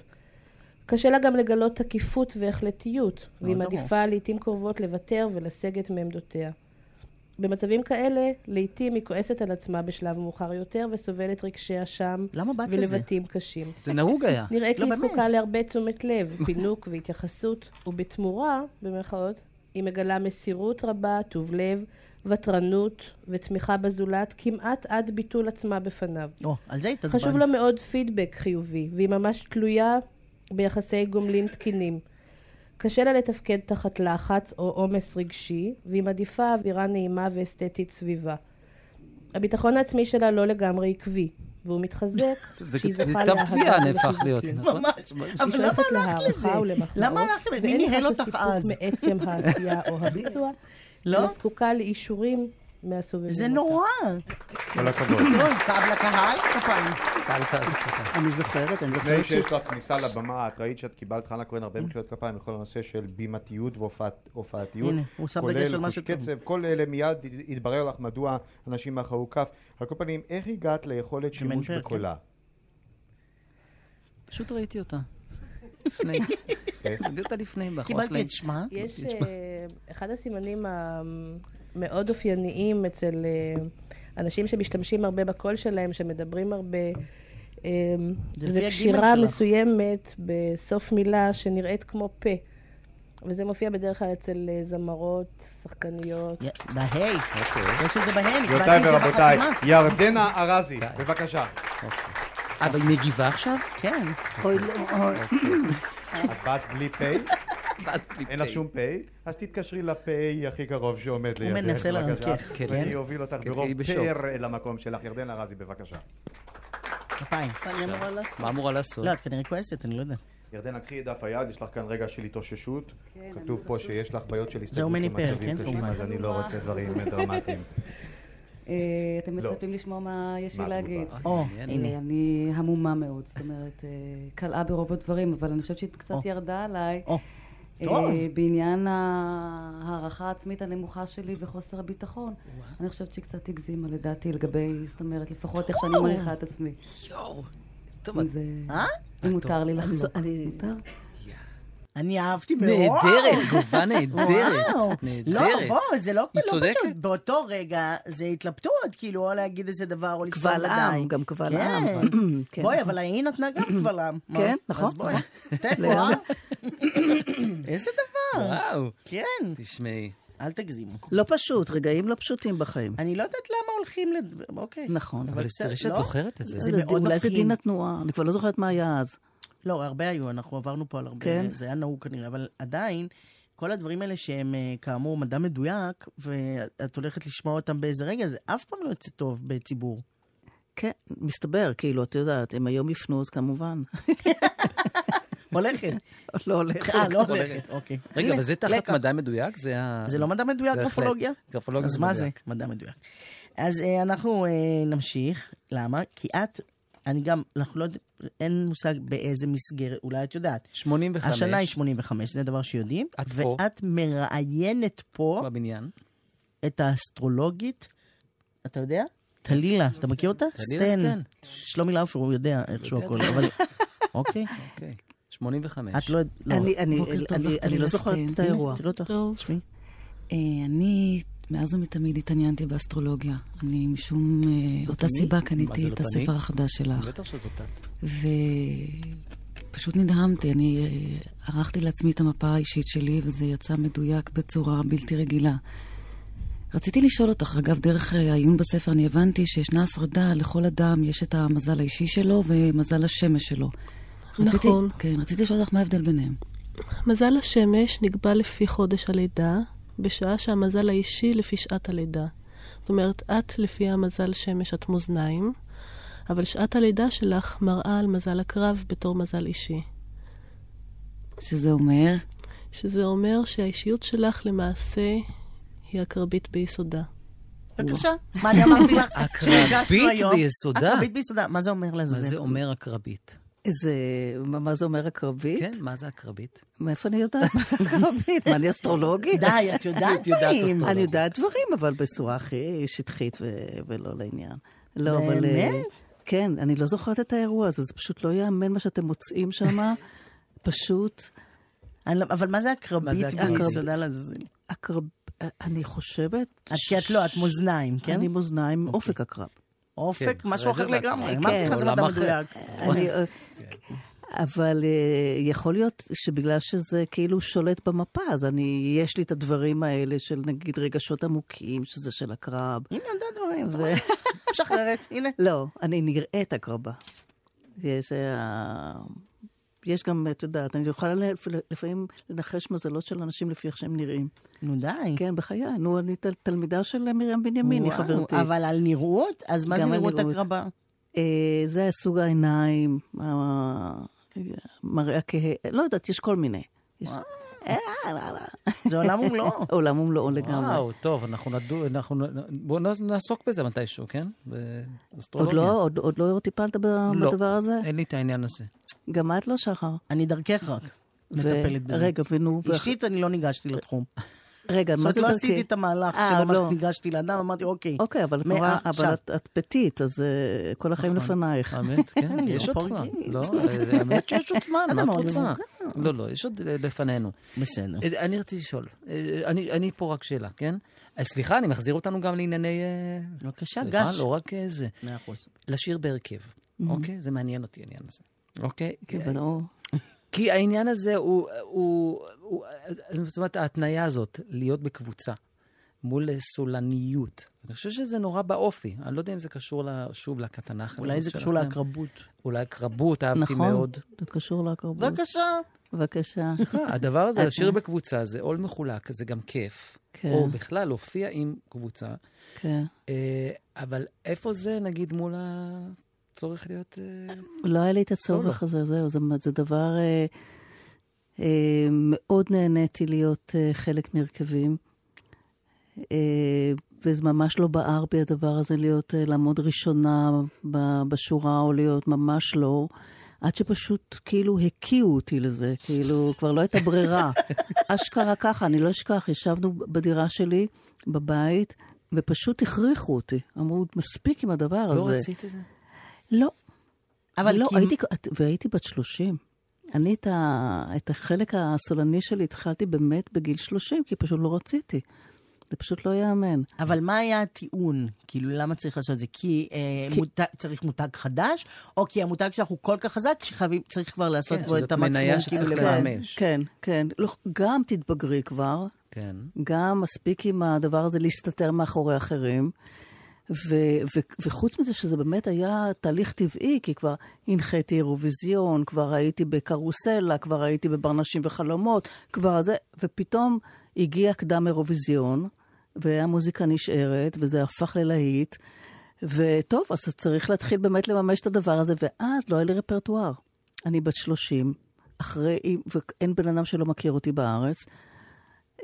קשה לה גם לגלות תקיפות והחלטיות, והיא מעדיפה לעיתים קרובות לוותר ולסגת מעמדותיה. במצבים כאלה, לעיתים היא כועסת על עצמה בשלב מאוחר יותר וסובלת רגשי אשם
באת לזה?
ולבטים קשים.
זה נהוג היה.
נראה כי
לא,
היא. זקוקה להרבה תשומת לב, פינוק והתייחסות, ובתמורה, במרכאות, היא מגלה מסירות רבה, טוב לב ותרנות ותמיכה בזולת, כמעט עד ביטול עצמה בפניו.
או, על זה התעצבנת.
חשוב לה מאוד פידבק חיובי, והיא ממש תלויה ביחסי גומלין תקינים. קשה לה לתפקד תחת לחץ או עומס רגשי, והיא מעדיפה אווירה נעימה ואסתטית סביבה. הביטחון העצמי שלה לא לגמרי עקבי, והוא מתחזק
זה
כשהיא
זה
זוכה
כתב
לאהבה
תביעה נהפך. להיות, נכון?
ממש. אבל למה הלכת לזה?
להערכה
למה הלכת לזה? מי
ואין
ניהל
לך
אותך
סיפוק
אז?
מעצם העשייה או הביצוע,
לא?
אלא זקוקה לאישורים מהסובבים
זה. נורא.
כל הכבוד.
טוב, כאב לקהל, כפיים.
קל, קל, קל.
אני זוכרת, אני
לפני
זוכרת ש...
שיש לך כניסה לבמה, את ראית שאת קיבלת חנה כהן הרבה מחיאות כפיים בכל הנושא של בימתיות והופעתיות.
הנה, הוא שם דגש על מה שטוב.
קצב, כל אלה מיד יתברר לך מדוע אנשים מאחרו כף. על כל פנים, איך הגעת ליכולת שימוש בקולה?
פשוט ראיתי אותה. לפני. ראיתי אותה לפני, באחורה
קיבלתי. את שמה.
יש אה, אחד הסימנים המאוד אופייניים אצל אה, אנשים שמשתמשים הרבה בקול שלהם, שמדברים הרבה, אה,
זה
קשירה. מסוימת בסוף מילה שנראית כמו פה. וזה מופיע בדרך כלל אצל אה, זמרות, שחקניות.
יא, בהיי. יש את זה בהיי, קיבלתי את זה
ורבותיי. ירדנה ארזי, בבקשה.
אבל היא מגיבה עכשיו?
כן.
אוי, לא,
באת בלי פ', אין לך שום פ', אז תתקשרי לפ' הכי קרוב שעומד לידך,
מנסה
בבקשה.
לרכך,
כן.
ואני אוביל אותך
כן,
ברוב. פר אל המקום שלך. ירדנה ארזי, בבקשה.
כפיים.
אני אמורה לעשות.
מה אמורה לעשות?
לא, את כנראה כועסת, אני לא יודע.
ירדנה, קחי את דף היד, יש לך כאן רגע של התאוששות. כתוב פה שיש לך בעיות של
זהו
הסתגלות
מני
של
פר,
מצבים
כן,
קשים. אז אני לא רוצה דברים דרמטיים.
אה, אתם
לא.
מצפים לשמוע מה יש לי להגיד. אה, אני המומה מאוד, זאת אומרת, אה, קלעה ברוב הדברים, אבל אני חושבת שהיא. קצת ירדה עליי. אה,
טוב.
בעניין ההערכה העצמית הנמוכה שלי וחוסר הביטחון. אני חושבת שהיא קצת הגזימה לדעתי לגבי, זאת אומרת, לפחות איך שאני מעריכה את עצמי.
יואו. טוב,
אם זה...
אה?
אם מותר לי
אני
לחלוק.
זו- אני-
מותר?
אני אהבתי מאוד.
נהדרת, תגובה נהדרת.
וואו.
נהדרת.
לא, בוא, זה לא
היא
לא
צודקת.
פשוט. באותו רגע זה התלבטות, כאילו, או להגיד איזה דבר, או לסתום
קבל
ודאי.
עם, גם קבל
כן.
עם. כן,
בואי,
נכון.
אבל היא נתנה גם קבל עם.
כן, נכון,
אז בואי,
לגמרי.
אה? איזה דבר.
וואו.
כן,
תשמעי.
אל תגזימו.
לא פשוט, רגעים לא פשוטים בחיים.
אני לא יודעת למה הולכים ל... אוקיי.
נכון.
אבל תראי שאת
לא?
זוכרת את זה.
זה
לא
מאוד
אולי זה. דין התנועה, אני כבר לא זוכרת מה היה אז.
לא, הרבה היו, אנחנו עברנו פה על הרבה,
כן.
זה היה נהוג כנראה, אבל עדיין, כל הדברים האלה שהם אה, כאמור מדע מדויק, ואת הולכת לשמוע אותם באיזה רגע, זה אף פעם לא יוצא טוב בציבור.
כן, מסתבר, כאילו, את יודעת, הם היום יפנו, אז כמובן.
הולכת.
לא הולך.
אה, לא הולכת, אוקיי.
רגע, אבל זה תחת. מדע מדויק? זה
לא מדע מדויק. גרפולוגיה?
גרפולוגיה
אז
זה
מה זה
מדויק.
מדע מדויק? אז אה, אנחנו אה, נמשיך. למה? כי את, אני גם, אנחנו לא יודעים, אין מושג באיזה מסגרת, אולי את יודעת.
85.
השנה היא 85, זה דבר שיודעים.
את פה.
ואת מראיינת פה
בבניין.
את האסטרולוגית, אתה יודע? טלילה, אתה מכיר אותה?
טלילה סטן.
שלומי לאופר, הוא יודע איכשהו הכל, אבל... אוקיי.
אוקיי. 85.
את לא... לא.
אני- אני- אני- אני לא זוכרת. את האירוע.
אותך.
טוב.
תשמעי.
אה, אני מאז ומתמיד התעניינתי באסטרולוגיה. אני משום אה, אותה
אני?
סיבה קניתי את
לא תני?
הספר החדש שלך.
בטח שזאת את.
ופשוט נדהמתי. אני אה, ערכתי לעצמי את המפה האישית שלי, וזה יצא מדויק בצורה בלתי רגילה. רציתי לשאול אותך, אגב, דרך העיון בספר אני הבנתי שישנה הפרדה, לכל אדם יש את המזל האישי שלו ומזל השמש שלו. רציתי,
נכון.
כן, רציתי לשאול אותך מה ההבדל ביניהם.
מזל השמש נקבע לפי חודש הלידה, בשעה שהמזל האישי לפי שעת הלידה. זאת אומרת, את לפי המזל שמש את מאזניים, אבל שעת הלידה שלך מראה על מזל הקרב בתור מזל אישי.
שזה אומר?
שזה אומר שהאישיות שלך למעשה היא הקרבית ביסודה.
בבקשה. מה אני אמרתי לך?
הקרבית? ביסודה?
הקרבית ביסודה. מה זה אומר
מה
לזה?
זה אומר הקרבית?
איזה, מה זה אומר הקרבית?
כן, מה זה הקרבית?
מאיפה אני יודעת מה זה הקרבית? מה, אני אסטרולוגית?
די, את יודעת דברים.
אני יודעת דברים, אבל בצורה הכי שטחית ולא לעניין. לא, אבל... אה,
באמת?
כן, אני לא זוכרת את האירוע הזה, זה פשוט לא ייאמן מה שאתם מוצאים שם. פשוט,
לא- אבל מה זה
מה
הקרבית
זה הקרבית?
אני חושבת...
את כי את לא, את מאזניים, כן?
אני מאזניים, אופק הקרב.
אופק,
כן,
משהו אחר
זה זה
לגמרי. אמרתי לך, זה
עולם
מדע
אחר.
מדויק.
אני, אה, אבל אה, יכול להיות שבגלל שזה כאילו שולט במפה, אז אני, יש לי את הדברים האלה של נגיד רגשות עמוקים, שזה של הקרב.
הנה, זה הדברים.
ו-
משחררת, הנה.
לא, אני נראית הקרבה. יש, אה, יש גם, את יודעת, אני יכולה לפ- לפעמים לנחש מזלות של אנשים לפי איך שהם נראים.
נו די.
כן, בחיי. נו, אני תל- תלמידה של מרים בנימין, היא חברתי.
אבל על נראות? אז מה זה נראות. הקרבה?
אה, זה סוג העיניים, ה- מראה הכהה, לא יודעת, יש כל מיני. יש-
זה עולם ומלואו.
עולם ומלואו לגמרי.
וואו, טוב, אנחנו נדו, אנחנו, בואו נעסוק בזה מתישהו, כן?
עוד
באסטרולוגיה.
לא, עוד- עוד לא טיפלת
לא,
בדבר הזה?
אין לי את העניין הזה.
גם את לא, שחר.
אני דרכך רק מטפלת בזה.
רגע, ונו...
אישית אני לא ניגשתי לתחום.
רגע, מה זה
לא
דרכי?
עשיתי את המהלך
אה,
שממש
לא.
ניגשתי לאדם, אמרתי, אוקיי.
אוקיי, אבל את נורא, אבל את- את פטית, אז אה, כל החיים
נכון.
לפנייך.
האמת, כן, יש עוד זמן.
פרגית.
לא, אה, האמת שיש עוד זמן,
אתה
מה את רוצה? לא, לא, יש עוד לפנינו.
בסדר.
אני רציתי לשאול, אני אני פה רק שאלה, כן? סליחה, אני מחזיר אותנו גם לענייני...
בבקשה,
סליחה,
גש.
לא רק זה.
מאה אחוז.
לשיר בהרכב, אוקיי? זה מעניין אותי העניין הזה. אוקיי?
כן, ברור.
כי העניין הזה הוא, הוא, הוא, זאת אומרת, ההתניה הזאת, להיות בקבוצה מול סולניות, אני חושב שזה נורא באופי. אני לא יודע אם זה קשור, ל- שוב, להקת הנחל
אולי זה קשור
שלכם.
להקרבות.
אולי הקרבות, אהבתי
נכון,
מאוד.
זה קשור להקרבות.
בבקשה.
בבקשה.
סליחה, הדבר הזה, לשיר בקבוצה, זה עול מחולק, זה גם כיף.
כן.
או בכלל, להופיע עם קבוצה.
כן.
אה, אבל איפה זה, נגיד, מול הצורך להיות... אה,
לא היה לי את הצורך הזה, זהו, זה, זה דבר... אה, אה, מאוד נהניתי להיות חלק מהרכבים. וזה ממש לא בער בי הדבר הזה להיות, לעמוד ראשונה בשורה, או להיות ממש לא. עד שפשוט כאילו הקיאו אותי לזה, כאילו כבר לא הייתה ברירה. אשכרה ככה, אני לא אשכח, ישבנו בדירה שלי, בבית, ופשוט הכריחו אותי. אמרו, מספיק עם הדבר הזה.
לא רצית את זה?
לא.
אבל
לא,
כי-
הייתי, והייתי בת 30. אני את, ה, את החלק הסולני שלי התחלתי באמת בגיל 30, כי פשוט לא רציתי. זה פשוט לא ייאמן.
אבל מה היה הטיעון? כאילו, למה צריך לעשות את זה? כי, אה,
כי-
מותג, צריך מותג חדש, או כי המותג שלך הוא כל כך חזק, שחייבים, צריך כבר לעשות
כן,
בו את המקסימום,
מניה
כאילו,
שצריך
לבד.
לממש.
כן, כן. לא, גם תתבגרי כבר,
כן.
גם מספיק עם הדבר הזה להסתתר מאחורי אחרים. ו- ו- וחוץ מזה שזה באמת היה תהליך טבעי, כי כבר הנחיתי אירוויזיון, כבר הייתי בקרוסלה, כבר הייתי בברנשים וחלומות, כבר זה, ופתאום הגיע קדם אירוויזיון, והמוזיקה נשארת, וזה הפך ללהיט, וטוב, אז צריך להתחיל באמת לממש את הדבר הזה, ואז לא היה לי רפרטואר. אני בת 30, אחרי, ואין בן אדם שלא מכיר אותי בארץ,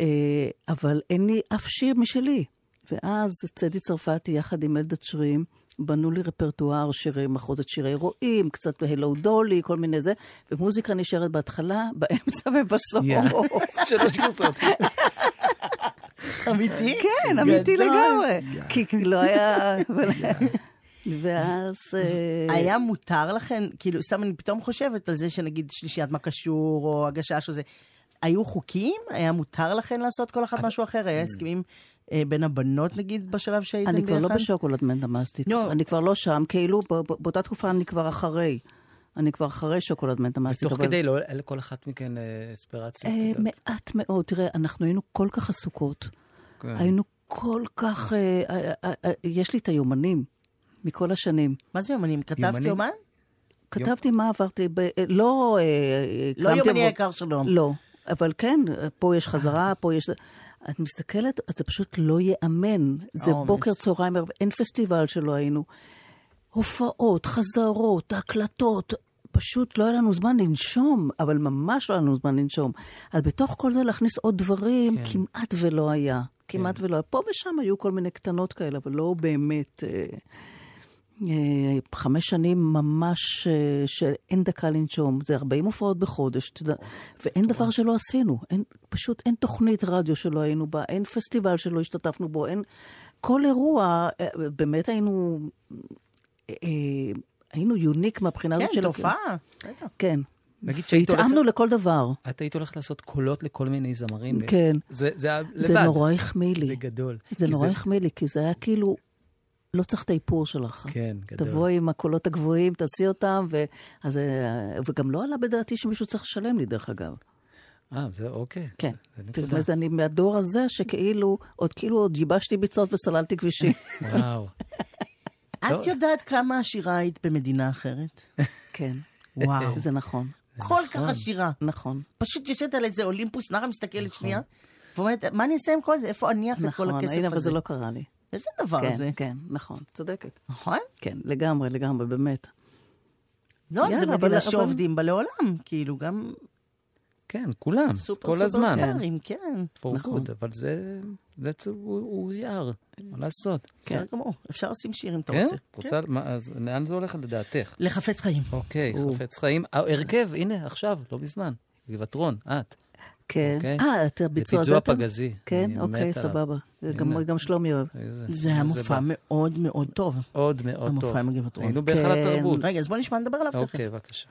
אה, אבל אין לי אף שיר משלי. ואז צדי צרפתי יחד עם אלדד שרים בנו לי רפרטואר שירי מחוזת שירי רועים, קצת הלו דולי, כל מיני זה, ומוזיקה נשארת בהתחלה, באמצע ובסוף.
שלוש גרסות.
אמיתי?
כן, אמיתי. לגמרי. כי לא היה... ואז... אה,
היה מותר לכם, כאילו, סתם אני פתאום חושבת על זה שנגיד שלישיית מה קשור, או הגשש או זה. היו חוקים? היה מותר לכם לעשות כל אחת משהו אחר? היה הסכמים בין הבנות, נגיד, בשלב שהייתם
אני
ביחד?
כבר לא בשוקולד מן דמאסטיק.
לא.
אני כבר לא שם, כאילו, ב- ב- באותה תקופה אני כבר אחרי. אני כבר אחרי שוקולד מן דמאסטיק.
תוך
אבל-
כדי, לא, לכל אחת מכן אה, אספירציות.
אה. מעט מאוד. תראה, אנחנו היינו כל כך עסוקות.
כן.
היינו כל כך... אה, אה, אה, אה, יש לי את היומנים מכל השנים.
מה זה יומנים? כתבת? יומן?
כתבתי מה עברתי, ב... אה, לא... אה,
לא יומני היקר שלום.
לא, אבל כן, פה יש חזרה, פה יש... את מסתכלת, אז זה פשוט לא ייאמן. זה
העומס.
בוקר, צהריים, אין פסטיבל שלא היינו. הופעות, חזרות, הקלטות, פשוט לא היה לנו זמן לנשום, אבל ממש לא היה לנו זמן לנשום. אז בתוך כל זה להכניס עוד דברים,
כן.
כמעט ולא היה. כמעט ולא היה. פה ושם היו כל מיני קטנות כאלה, אבל לא באמת... אה, חמש שנים ממש אה, שאין דקה לנשום. זה 40 הופעות בחודש, יודע, ואין דבר שלא עשינו. אין, פשוט אין תוכנית רדיו שלא היינו בה, אין פסטיבל שלא השתתפנו בו, אין... כל אירוע, אה, באמת היינו... אה, אה, היינו יוניק מהבחינה
כן,
הזאת של...
תופעה. בטח.
כן.
נגיד שהיית
והתאמנו
הולכת-
לכל דבר.
את היית הולכת לעשות קולות לכל מיני זמרים.
כן.
זה, לבד.
זה נורא החמיא לי.
זה גדול.
זה נורא החמיא לי, כי זה היה כאילו... לא צריך את האיפור שלך.
כן, גדול.
תבואי עם הקולות הגבוהים, תעשי אותם, ו... אז, אה, וגם לא עלה בדעתי שמישהו צריך לשלם לי, דרך אגב.
אה, זה אוקיי.
כן.
זה
זאת
נקודה.
אומרת, אני מהדור הזה שכאילו, עוד כאילו עוד ייבשתי ביצות וסללתי כבישים.
וואו.
את יודעת כמה עשירה היית במדינה אחרת?
כן.
וואו.
זה נכון.
כל כך עשירה.
נכון.
פשוט יושבת על איזה אולימפוס, נערה מסתכלת שנייה, ואומרת, מה אני אעשה עם כל זה? איפה אניח את כל
נכון,
הכסף
הנה, אבל
הזה?
זה לא קרה לי.
איזה דבר
כן,
זה?
כן, נכון, צודקת.
נכון?
כן, לגמרי, לגמרי, באמת.
לא, זה
יאללה, אבל-
מדינה
אבל-
שעובדים בה לעולם, כאילו, גם
כן, כולם,
סופר
כל
סופר
הזמן.
סטארים, כן.
for
נכון.
good, אבל זה, זה הוא הוא יער, מה לעשות?
בסדר גמור, אפשר לשים שיר אם אתה
כן?
רוצה.
רוצה, מה, אז לאן זה הולך לדעתך?
לחפץ חיים.
אוקיי, חפץ חיים. ההרכב, הנה, עכשיו, לא מזמן. גבעתרון, את.
כן.
אוקיי.
אה, את הביצוע הזה
ביצוע
אתה-
פגזי.
כן, אוקיי. סבבה. גם- שלומי אוהב.
איזה-
זה היה מופע. מאוד מאוד טוב.
מאוד מאוד טוב.
המופע עם הגבעתרון.
היינו בהיכל
כן.
התרבות.
רגע, אז בוא נשמע, נדבר עליו תכף.
אוקיי, בבקשה.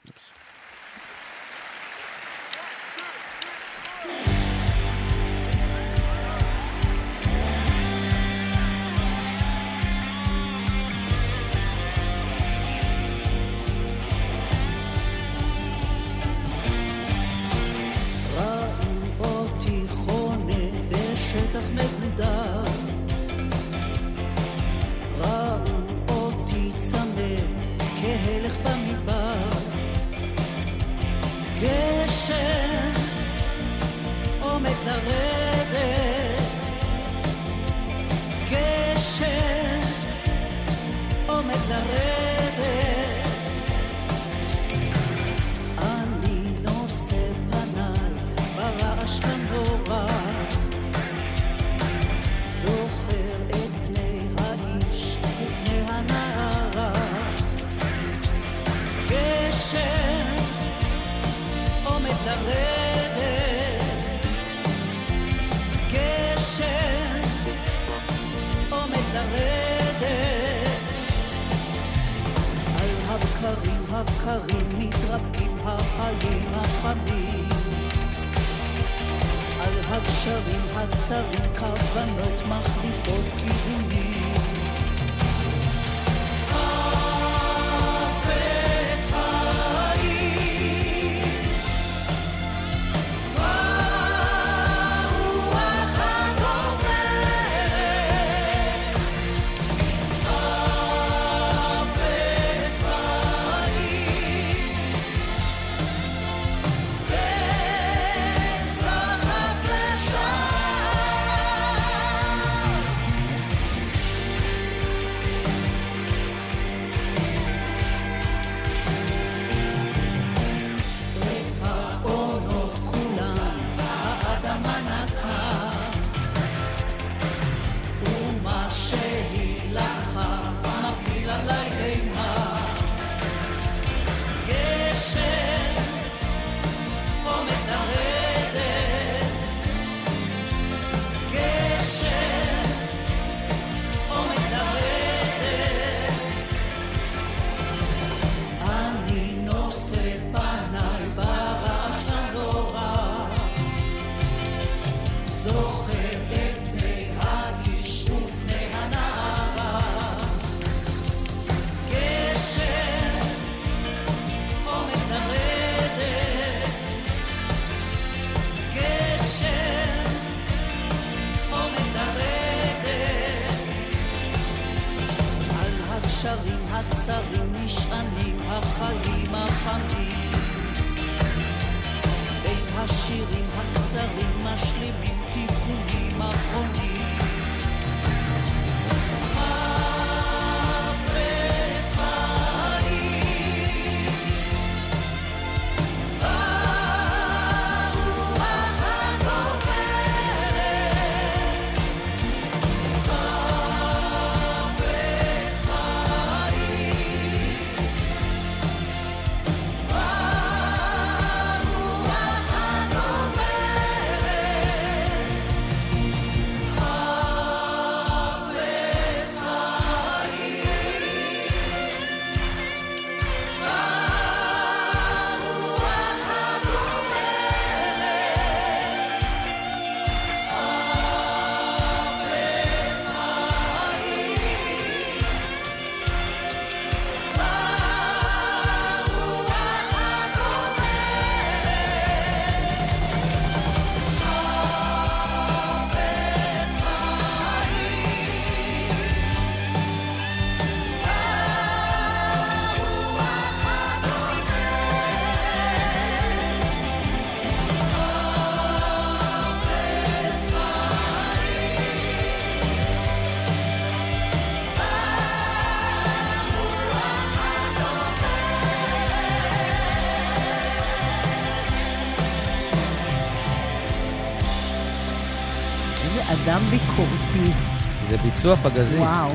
ביצוע פגזי.
וואו.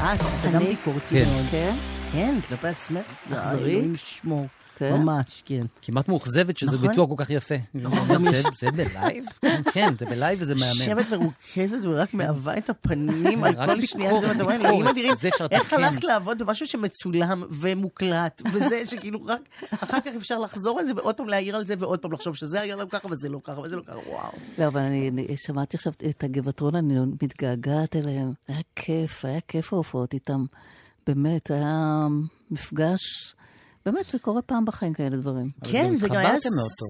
אה, את אדם
אני?
ביקורתי
כן.
מאוד.
כן?
כן, כלפי עצמך.
אכזרית? כן?
ממש, כן.
כמעט מאוכזבת שזה
נכון.
ביצוע כל כך יפה. זה-
יש-
זה בלייב? כן, זה בלייב וזה מהמם.
יושבת מרוכזת ורק מהווה את הפנים על כל שנייה. ואתה אומר, אלוהים אדירים, איך. הלכת לעבוד במשהו שמצולם ומוקלט, וזה שכאילו רק אחר כך אפשר לחזור על זה ועוד פעם להעיר על זה ועוד פעם לחשוב שזה היה לא ככה וזה לא ככה וזה לא ככה, וואו.
לא, אבל אני, אני שמעתי עכשיו את הגבעתרון, אני מתגעגעת אליהם. היה כיף, היה כיף ההופעות איתם. באמת, היה מפגש... באמת, זה קורה פעם בחיים כאלה דברים.
כן, זה גם היה.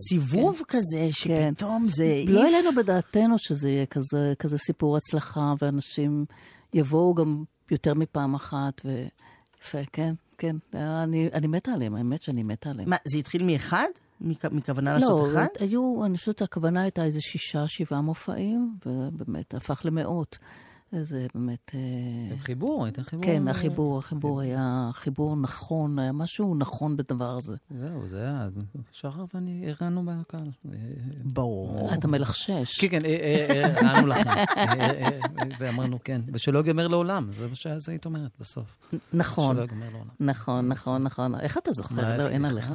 סיבוב כזה, שפתאום זה...
לא. העלינו בדעתנו שזה יהיה כזה, כזה סיפור הצלחה, ואנשים יבואו גם יותר מפעם אחת, ויפה, כן, כן. אני, אני מתה עליהם, האמת שאני מתה עליהם.
מה, זה התחיל מאחד? מכ- מכוונה לעשות
לא,
אחד?
היו, אני חושבת, הכוונה הייתה איזה שישה, שבעה מופעים, ובאמת, הפך למאות. זה באמת... אה,
אתם חיבור, הייתם חיבור.
כן, החיבור, החיבור היה חיבור נכון, היה משהו נכון בדבר הזה.
זהו, זה היה, שחר ואני הרענו מהקהל. אה,
ברור.
אתה מלחשש.
כן, כן, אה, אה, הרענו לכם. ואמרנו כן, ושלא ייגמר לעולם, זה מה שאז היית אומרת בסוף.
נכון,
שלא ייגמר לעולם.
נכון, נכון, נכון. איך אתה זוכר? לא, אין עליך.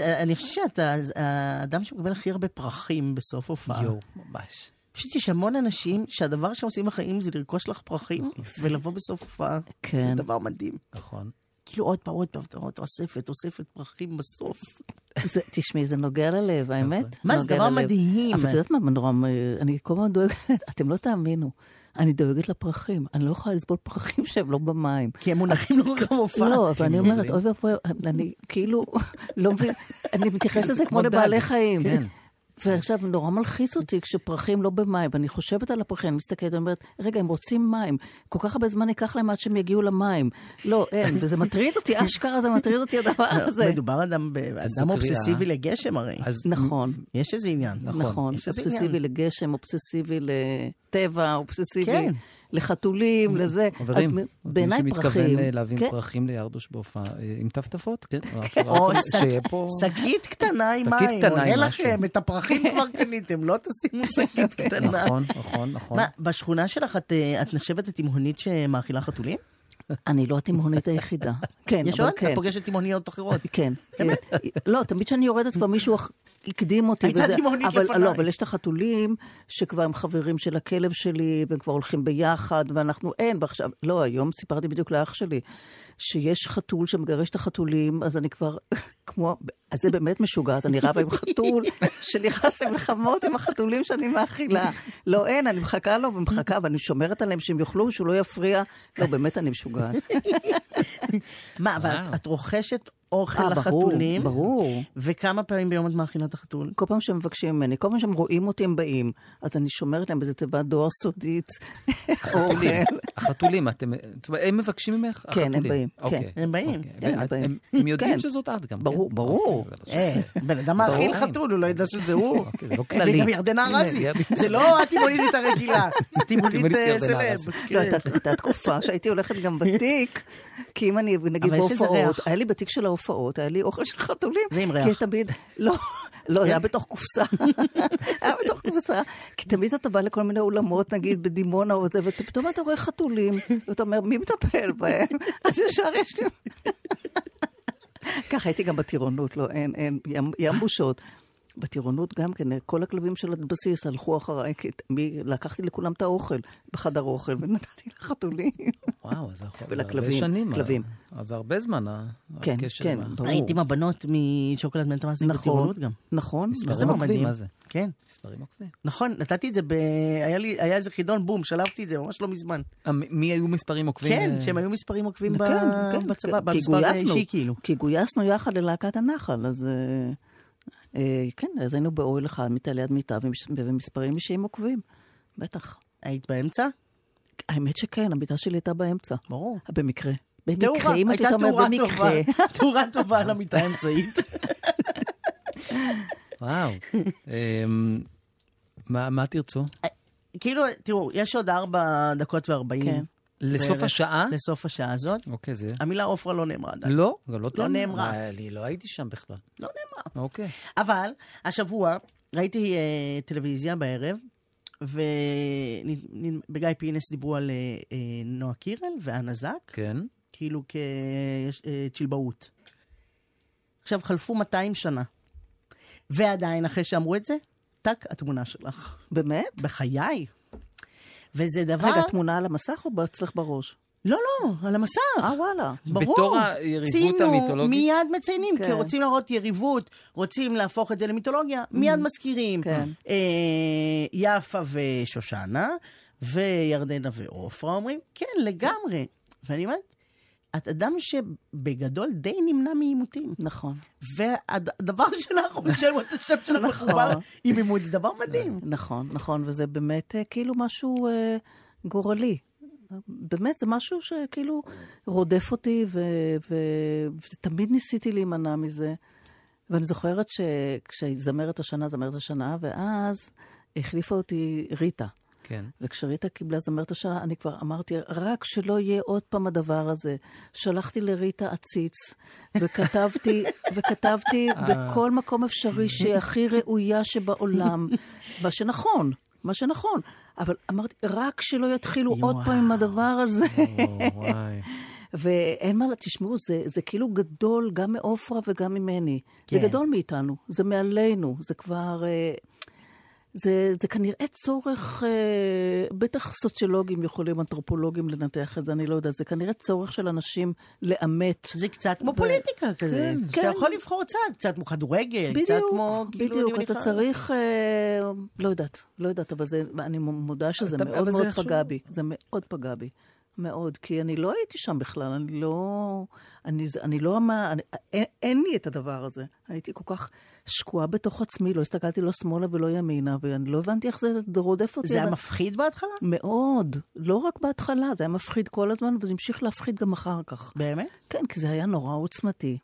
אני חושבת שאתה האדם שמקבל הכי הרבה פרחים בסוף הופעה.
יואו, ממש.
פשוט יש המון אנשים שהדבר שהם עושים בחיים זה לרכוש לך פרחים ולבוא בסוף הופעה.
כן.
זה דבר מדהים.
נכון.
כאילו עוד פעם, עוד פעם, אוספת, אוספת פרחים בסוף.
זה- תשמעי, זה נוגע ללב, האמת.
מה, זה דבר
ללב.
מדהים.
אבל את יודעת מה, נורא, אני כל הזמן דואגת, אתם לא תאמינו. אני דואגת לפרחים, אני לא יכולה לסבול פרחים שהם לא במים.
כי הם מונחים לא רק במופע.
לא, אבל אני
הם
אומרת. אוי ואבוי, אני כאילו לא מבינה, אני מתייחסת לזה כמו. לבעלי חיים. ועכשיו, נורא מלחיץ אותי כשפרחים לא במים, ואני חושבת על הפרחים, אני מסתכלת ואומרת, רגע, הם רוצים מים, כל כך הרבה זמן ייקח להם עד שהם יגיעו למים. לא, אין, וזה מטריד אותי, אשכרה זה מטריד אותי הדבר הזה.
מדובר אדם באדם
סוכריה.
אובססיבי לגשם הרי.
אז
נכון.
יש איזה עניין.
נכון,
יש איזה
אובססיבי. לגשם, אובססיבי לטבע, אובססיבי
כן.
לחתולים, לזה.
חברים,
בעיניי
מי
פרחים.
שמתכוון אה, להביא
כן.
פרחים לירדוש בהופעה, אה, עם טפטפות, כן.
או
שיהיה פה...
שקית קטנה עם
שקית
מים.
קטנה
עונה
עם משהו.
לכם, את הפרחים כבר קניתם, לא תשימו שקית קטנה.
נכון, נכון, נכון.
מה, בשכונה שלך את, אה, את נחשבת לתימהונית שמאכילה חתולים?
אני לא התימהונית היחידה. כן,
יש עוד?
כן.
את פוגשת תימהוניות אחרות.
כן. לא, תמיד כשאני יורדת כבר מישהו הקדים אותי.
הייתה תימהונית לפניי.
לא, אבל יש את החתולים שכבר הם חברים של הכלב שלי, והם כבר הולכים ביחד, ואנחנו אין, ועכשיו, לא, היום סיפרתי בדיוק לאח שלי, שיש חתול שמגרש את החתולים, אז אני כבר, כמו, אז זה באמת משוגעת, אני רבה עם חתול שנכנס למלחמות עם החתולים שאני מאכילה. לא, אין, אני מחכה לו ומחכה, ואני שומרת עליהם שהם יאכלו, שהוא לא יפריע. לא, באמת אני משוגעת.
מה, אבל את- רוכשת אוכל
אה, ברור,
לחתולים?
ברור.
וכמה פעמים ביום את מאכילה את החתול?
כל פעם שהם מבקשים ממני, כל פעם שהם רואים אותי הם באים, אז אני שומרת להם באיזה תיבת דואר סודית,
החתולים,
אוכל.
הם מבקשים ממך?
כן, הם. באים, כן.
אוקיי,
הם באים.
אוקיי.
כן, הם
ואת-
באים.
הם- הם יודעים
כן.
שזאת את גם?
ברור, ברור.
אוקיי, לא
אה, בן אדם מאכיל. חתול, הוא לא ידע שזה הוא.
אוקיי, זה לא כללי.
וגם ירדנה ארזי. זה לא הטימונית הרגילה, זה טימונית אה, סלב.
ארזי.
לא,
כן.
הייתה תקופה שהייתי הולכת גם בתיק, כי אם אני, נגיד בהופעות. היה לי בתיק של ההופעות, היה לי אוכל של חתולים.
זה עם
כי
ריח.
יש תמיד, לא, לא, זה היה בתוך קופסה. היה בתוך קופסה. כי תמיד אתה בא לכל מיני אולמות, נגיד בדימונה או זה, ופתאום אתה רואה חתולים, ואתה אומר, מי מטפל בהם? אז ישר יש לי... ככה הייתי גם בטירונות, לא, אין, אין, ים, בושות. בטירונות גם כן, כל הכלבים של הבסיס הלכו אחריי, כי מי, לקחתי לכולם את האוכל בחדר אוכל, ונתתי לחתולים.
וואו, אז
ולכלבים,
הרבה שנים.
כלבים.
אז זה הרבה זמן, ה-
כן,
הקשר.
כן,
ה-
ברור.
הייתי עם הבנות משוקולד מנטמאסים
נכון,
בטירונות גם.
נכון,
מספרים עוקבים? מה זה?
כן.
מספרים עוקבים.
נכון, נתתי את זה ב... היה לי, היה איזה חידון, בום, שלפתי את זה ממש לא מזמן.
אה, מי היו מספרים עוקבים?
כן,
אה,
שהם היו מספרים עוקבים ב-
כן, כן,
בצבא,
כי
במספר. האישי כאילו.
כי גויסנו יחד ללהקת הנחל, אז אה, אה, כן, אז היינו באוהל אחד, מיטה ליד מיטה, ומספרים אישיים עוקבים, בטח.
היית באמצע?
האמת שכן, המיטה שלי הייתה באמצע.
ברור.
במקרה. במקרה, שלי
הייתה תאורה טובה.
במקרה.
תאורה טובה על המיטה האמצעית.
וואו. אמ, מה מה תרצו?
כאילו, תראו, יש עוד ארבע דקות וארבעים.
לסוף
בערך.
השעה?
לסוף השעה הזאת.
אוקיי, זה...
המילה עופרה לא נאמרה עדיין.
לא, גם לא תאמר.
נאמרה.
אה, אני לא הייתי שם בכלל.
לא נאמרה.
אוקיי.
אבל השבוע ראיתי אה, טלוויזיה בערב, ובגיא פינס דיברו על אה, אה, נועה קירל ואנה זק,
כן.
כאילו כצ'ילבאות. עכשיו, חלפו 200 שנה, ועדיין, אחרי שאמרו את זה, טאק, התמונה שלך.
באמת?
בחיי. וזה דבר...
רגע, תמונה על המסך או אצלך בראש?
לא, לא, על המסך.
אה, וואלה.
ברור.
בתור היריבות
ציינו,
המיתולוגית?
מיד מציינים,
כן.
כי רוצים להראות יריבות, רוצים להפוך את זה למיתולוגיה, מיד מזכירים.
כן.
אה, יפה ושושנה, וירדנה ועופרה אומרים, כן, לגמרי. ואני אומרת, את אדם שבגדול די נמנע מעימותים.
נכון.
והדבר שלך, הוא משלם את השם שלך
נכון.
מחובר עם אימות, זה דבר מדהים.
נכון, נכון, וזה באמת אה, כאילו משהו אה, גורלי. באמת, זה משהו שכאילו רודף אותי, ותמיד ניסיתי להימנע מזה. ואני זוכרת שכשזמרת השנה, זמרת השנה, ואז החליפה אותי ריטה.
כן.
וכשריטה קיבלה זמרת השנה, אני כבר אמרתי, רק שלא יהיה עוד פעם הדבר הזה. שלחתי לריטה עציץ, וכתבתי, וכתבתי בכל מקום אפשרי שהיא הכי ראויה שבעולם. מה שנכון, מה שנכון. אבל אמרתי, רק שלא יתחילו עוד פעם עם הדבר הזה. ואין מה, תשמעו, זה, זה כאילו גדול גם מעופרה וגם ממני.
כן.
זה גדול מאיתנו, זה מעלינו, זה כבר... אה, זה, זה כנראה צורך, אה, בטח סוציולוגים יכולים, אנתרופולוגים לנתח את זה, אני לא יודעת, זה כנראה צורך של אנשים לאמת.
זה קצת כמו פוליטיקה כזה.
כן, כן.
יכול לבחור צד, קצת כמו כדורגל, קצת
בדיוק,
כמו, כאילו,
בדיוק, אתה
מניחה-
צריך, אה, לא יודעת, לא יודעת, אבל זה, אני מודה שזה
אתה-
מאוד מאוד פגע בי, זה מאוד פגע בי, מאוד, כי אני לא הייתי שם בכלל, אני לא, אני, אני לא, אמר- אני, אין, אין לי את הדבר הזה, הייתי כל כך שקועה בתוך עצמי, לא הסתכלתי לא שמאלה ולא ימינה, ואני לא הבנתי איך זה רודף אותי.
זה היה מפחיד בהתחלה?
מאוד, לא רק בהתחלה, זה היה מפחיד כל הזמן, וזה המשיך להפחיד גם אחר כך.
באמת?
כן, כי זה היה נורא עוצמתי.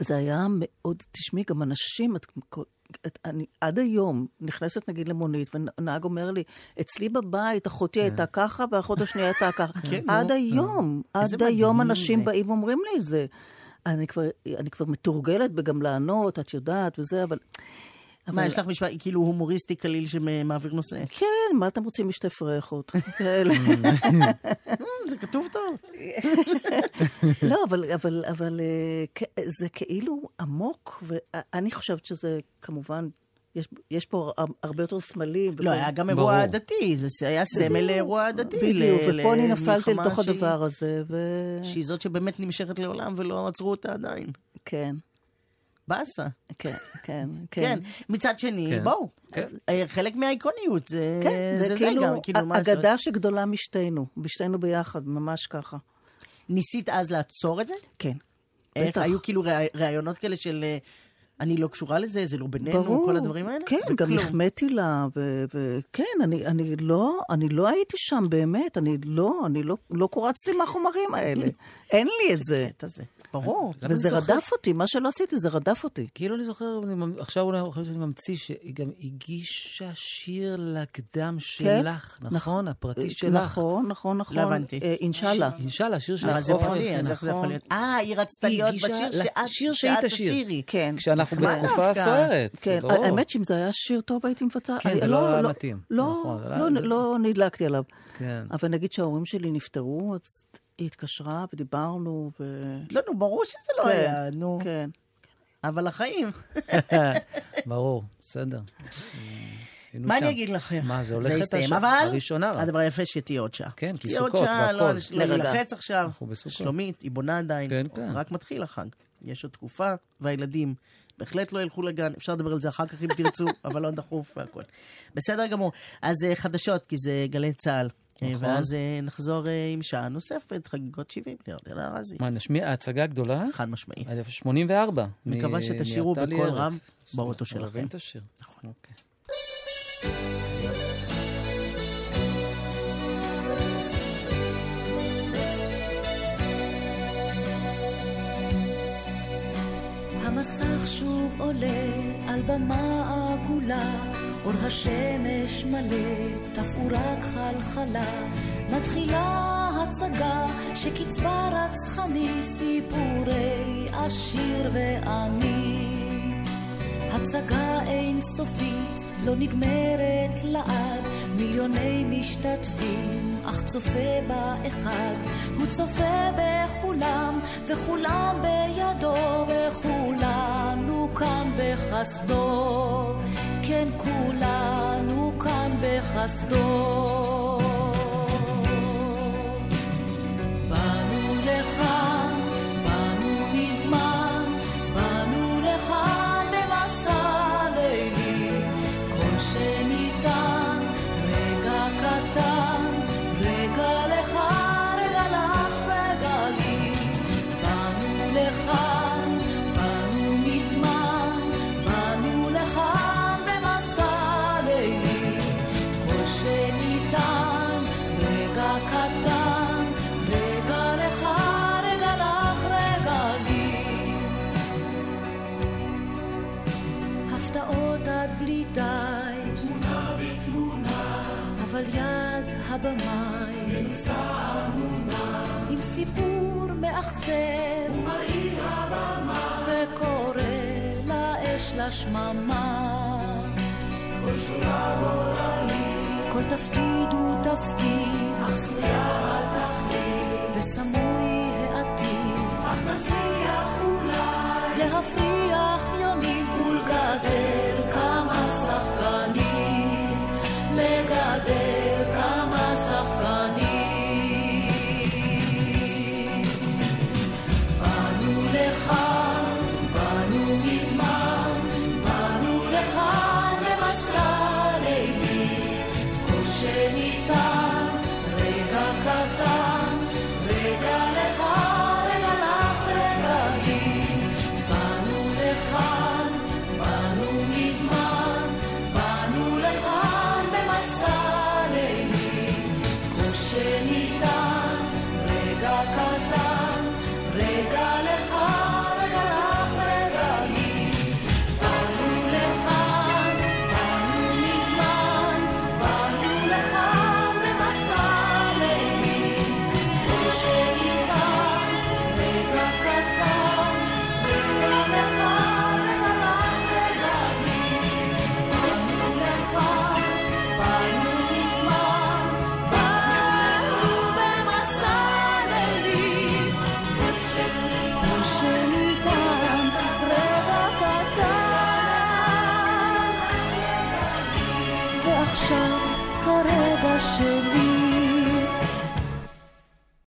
וזה היה מאוד, תשמעי, גם אנשים, את, אני עד היום נכנסת נגיד למונית, ונהג אומר לי, אצלי בבית אחותי הייתה ככה, והאחות השנייה הייתה ככה.
כן,
עד. היום,
איזה
עד היום אנשים
זה.
באים ואומרים לי את זה. אני כבר, אני כבר מתורגלת בגם לענות, את יודעת, וזה, אבל...
מה,
אבל-
יש לך משפט כאילו הומוריסטי קליל שמעביר נושא?
כן, מה אתם רוצים משתי פרחות? כאלה.
זה כתוב טוב.
לא, אבל, אבל, אבל אה, זה כאילו עמוק, ואני חושבת שזה כמובן, יש, יש פה הר- הרבה יותר סמלים.
לא, היה גם אירוע דתי, זה היה סמל לאירוע דתי.
בדיוק, ופה אני נפלתי לתוך הדבר הזה, ו...
שהיא זאת שבאמת נמשכת לעולם ולא עצרו אותה עדיין.
כן,
באסה.
כן, כן,
כן.
כן.
מצד שני,
כן.
בואו,
כן.
אה, חלק מהאיקוניות, זה
כן,
זה
זה
זה
כאילו
גם, כאילו, מה זה?
אגדה שגדולה משתינו, בשתינו ביחד, ממש ככה.
ניסית אז לעצור את זה?
כן.
איך
בטח.
היו כאילו ראי- ראיונות כאלה של אה, אני לא קשורה לזה, זה לא בינינו,
ברור.
כל הדברים האלה?
כן, גם
וכלום.
החמאתי לה, ו- וכן, אני, אני, לא, אני לא הייתי שם באמת, אני לא, אני לא, לא קורצתי מהחומרים האלה. אין לי את זה.
הזה. ברור.
וזה
זוכר-
רדף אותי, מה שלא עשיתי זה רדף אותי.
כאילו אני זוכר, אני עכשיו אולי אני שאני ממציא, שהיא גם הגישה שיר לקדם שלך, נכון? הפרטי שלך.
נכון, נכון, נכון.
לא הבנתי.
אה, אינשאללה.
אינשאללה, שיר של
אבל זה פרטי, אז איך זה יכול
נכון.
להיות? אה, היא רצתה להיות בשיר שאת
שהיא.
תשירי.
כן.
כשאנחנו בתקופה
דווקא?
סוערת.
כן,
לא-
האמת שאם זה היה שיר טוב הייתי מבצעת.
כן, זה לא היה מתאים.
לא,
נכון, זה
לא,
לא- זה-
לא נדלקתי עליו.
כן.
אבל נגיד שההורים שלי נפטרו, אז היא התקשרה ודיברנו, ו...
לא, נו, ברור שזה לא
כן,
היה, נו.
כן.
אבל החיים.
ברור, בסדר.
מה. אני אגיד לכם?
מה, זה הולך את השעה
אבל
הראשונה. רק.
הדבר היפה שתהיה עוד שעה.
כן, כי
תהיה עוד
סוכות
שעה, לא
והכל.
לא. להילחץ עכשיו.
אנחנו בסוכות.
שלומית, היא בונה עדיין.
כן, כן.
רק מתחיל החג. יש עוד תקופה, והילדים בהחלט לא ילכו לגן. אפשר לדבר על זה אחר כך אם תרצו, אבל לא דחוף והכל. בסדר גמור. אז אה, חדשות, כי זה גלי צה"ל.
נכון.
ואז אה, נחזור אה, עם שעה נוספת, חגיגות 70, לירדנה ארזי.
מה, נשמיע ההצגה הגדולה?
חד משמעית.
אז 84.
מקווה
לי
בקול
ארץ.
רם באוטו שלכם.
אוהבים את השיר. נכון. אוקיי.
המסך שוב עולה על במה עגולה, אור השמש מלא, תפאורה כחלחלה, מתחילה הצגה שקצבה רצחני, סיפורי עשיר ועני. הצגה אינסופית, לא נגמרת לעד, מיליוני משתתפים אך צופה באחד. הוא צופה בכולם, וכולם בידו, וכולנו כאן בחסדו. כן, כולנו כאן בחסדו. הבמאי, מנוסה אמונה, עם סיפור מאכזב, ומרעיד הבמה, וקורא לאש לשממה. כל שורה גורלית, כל תפקיד הוא תפקיד, עשויה התכלית, וסמוי העתיד, אך נצליח אולי. להפריח יונים ולגדר.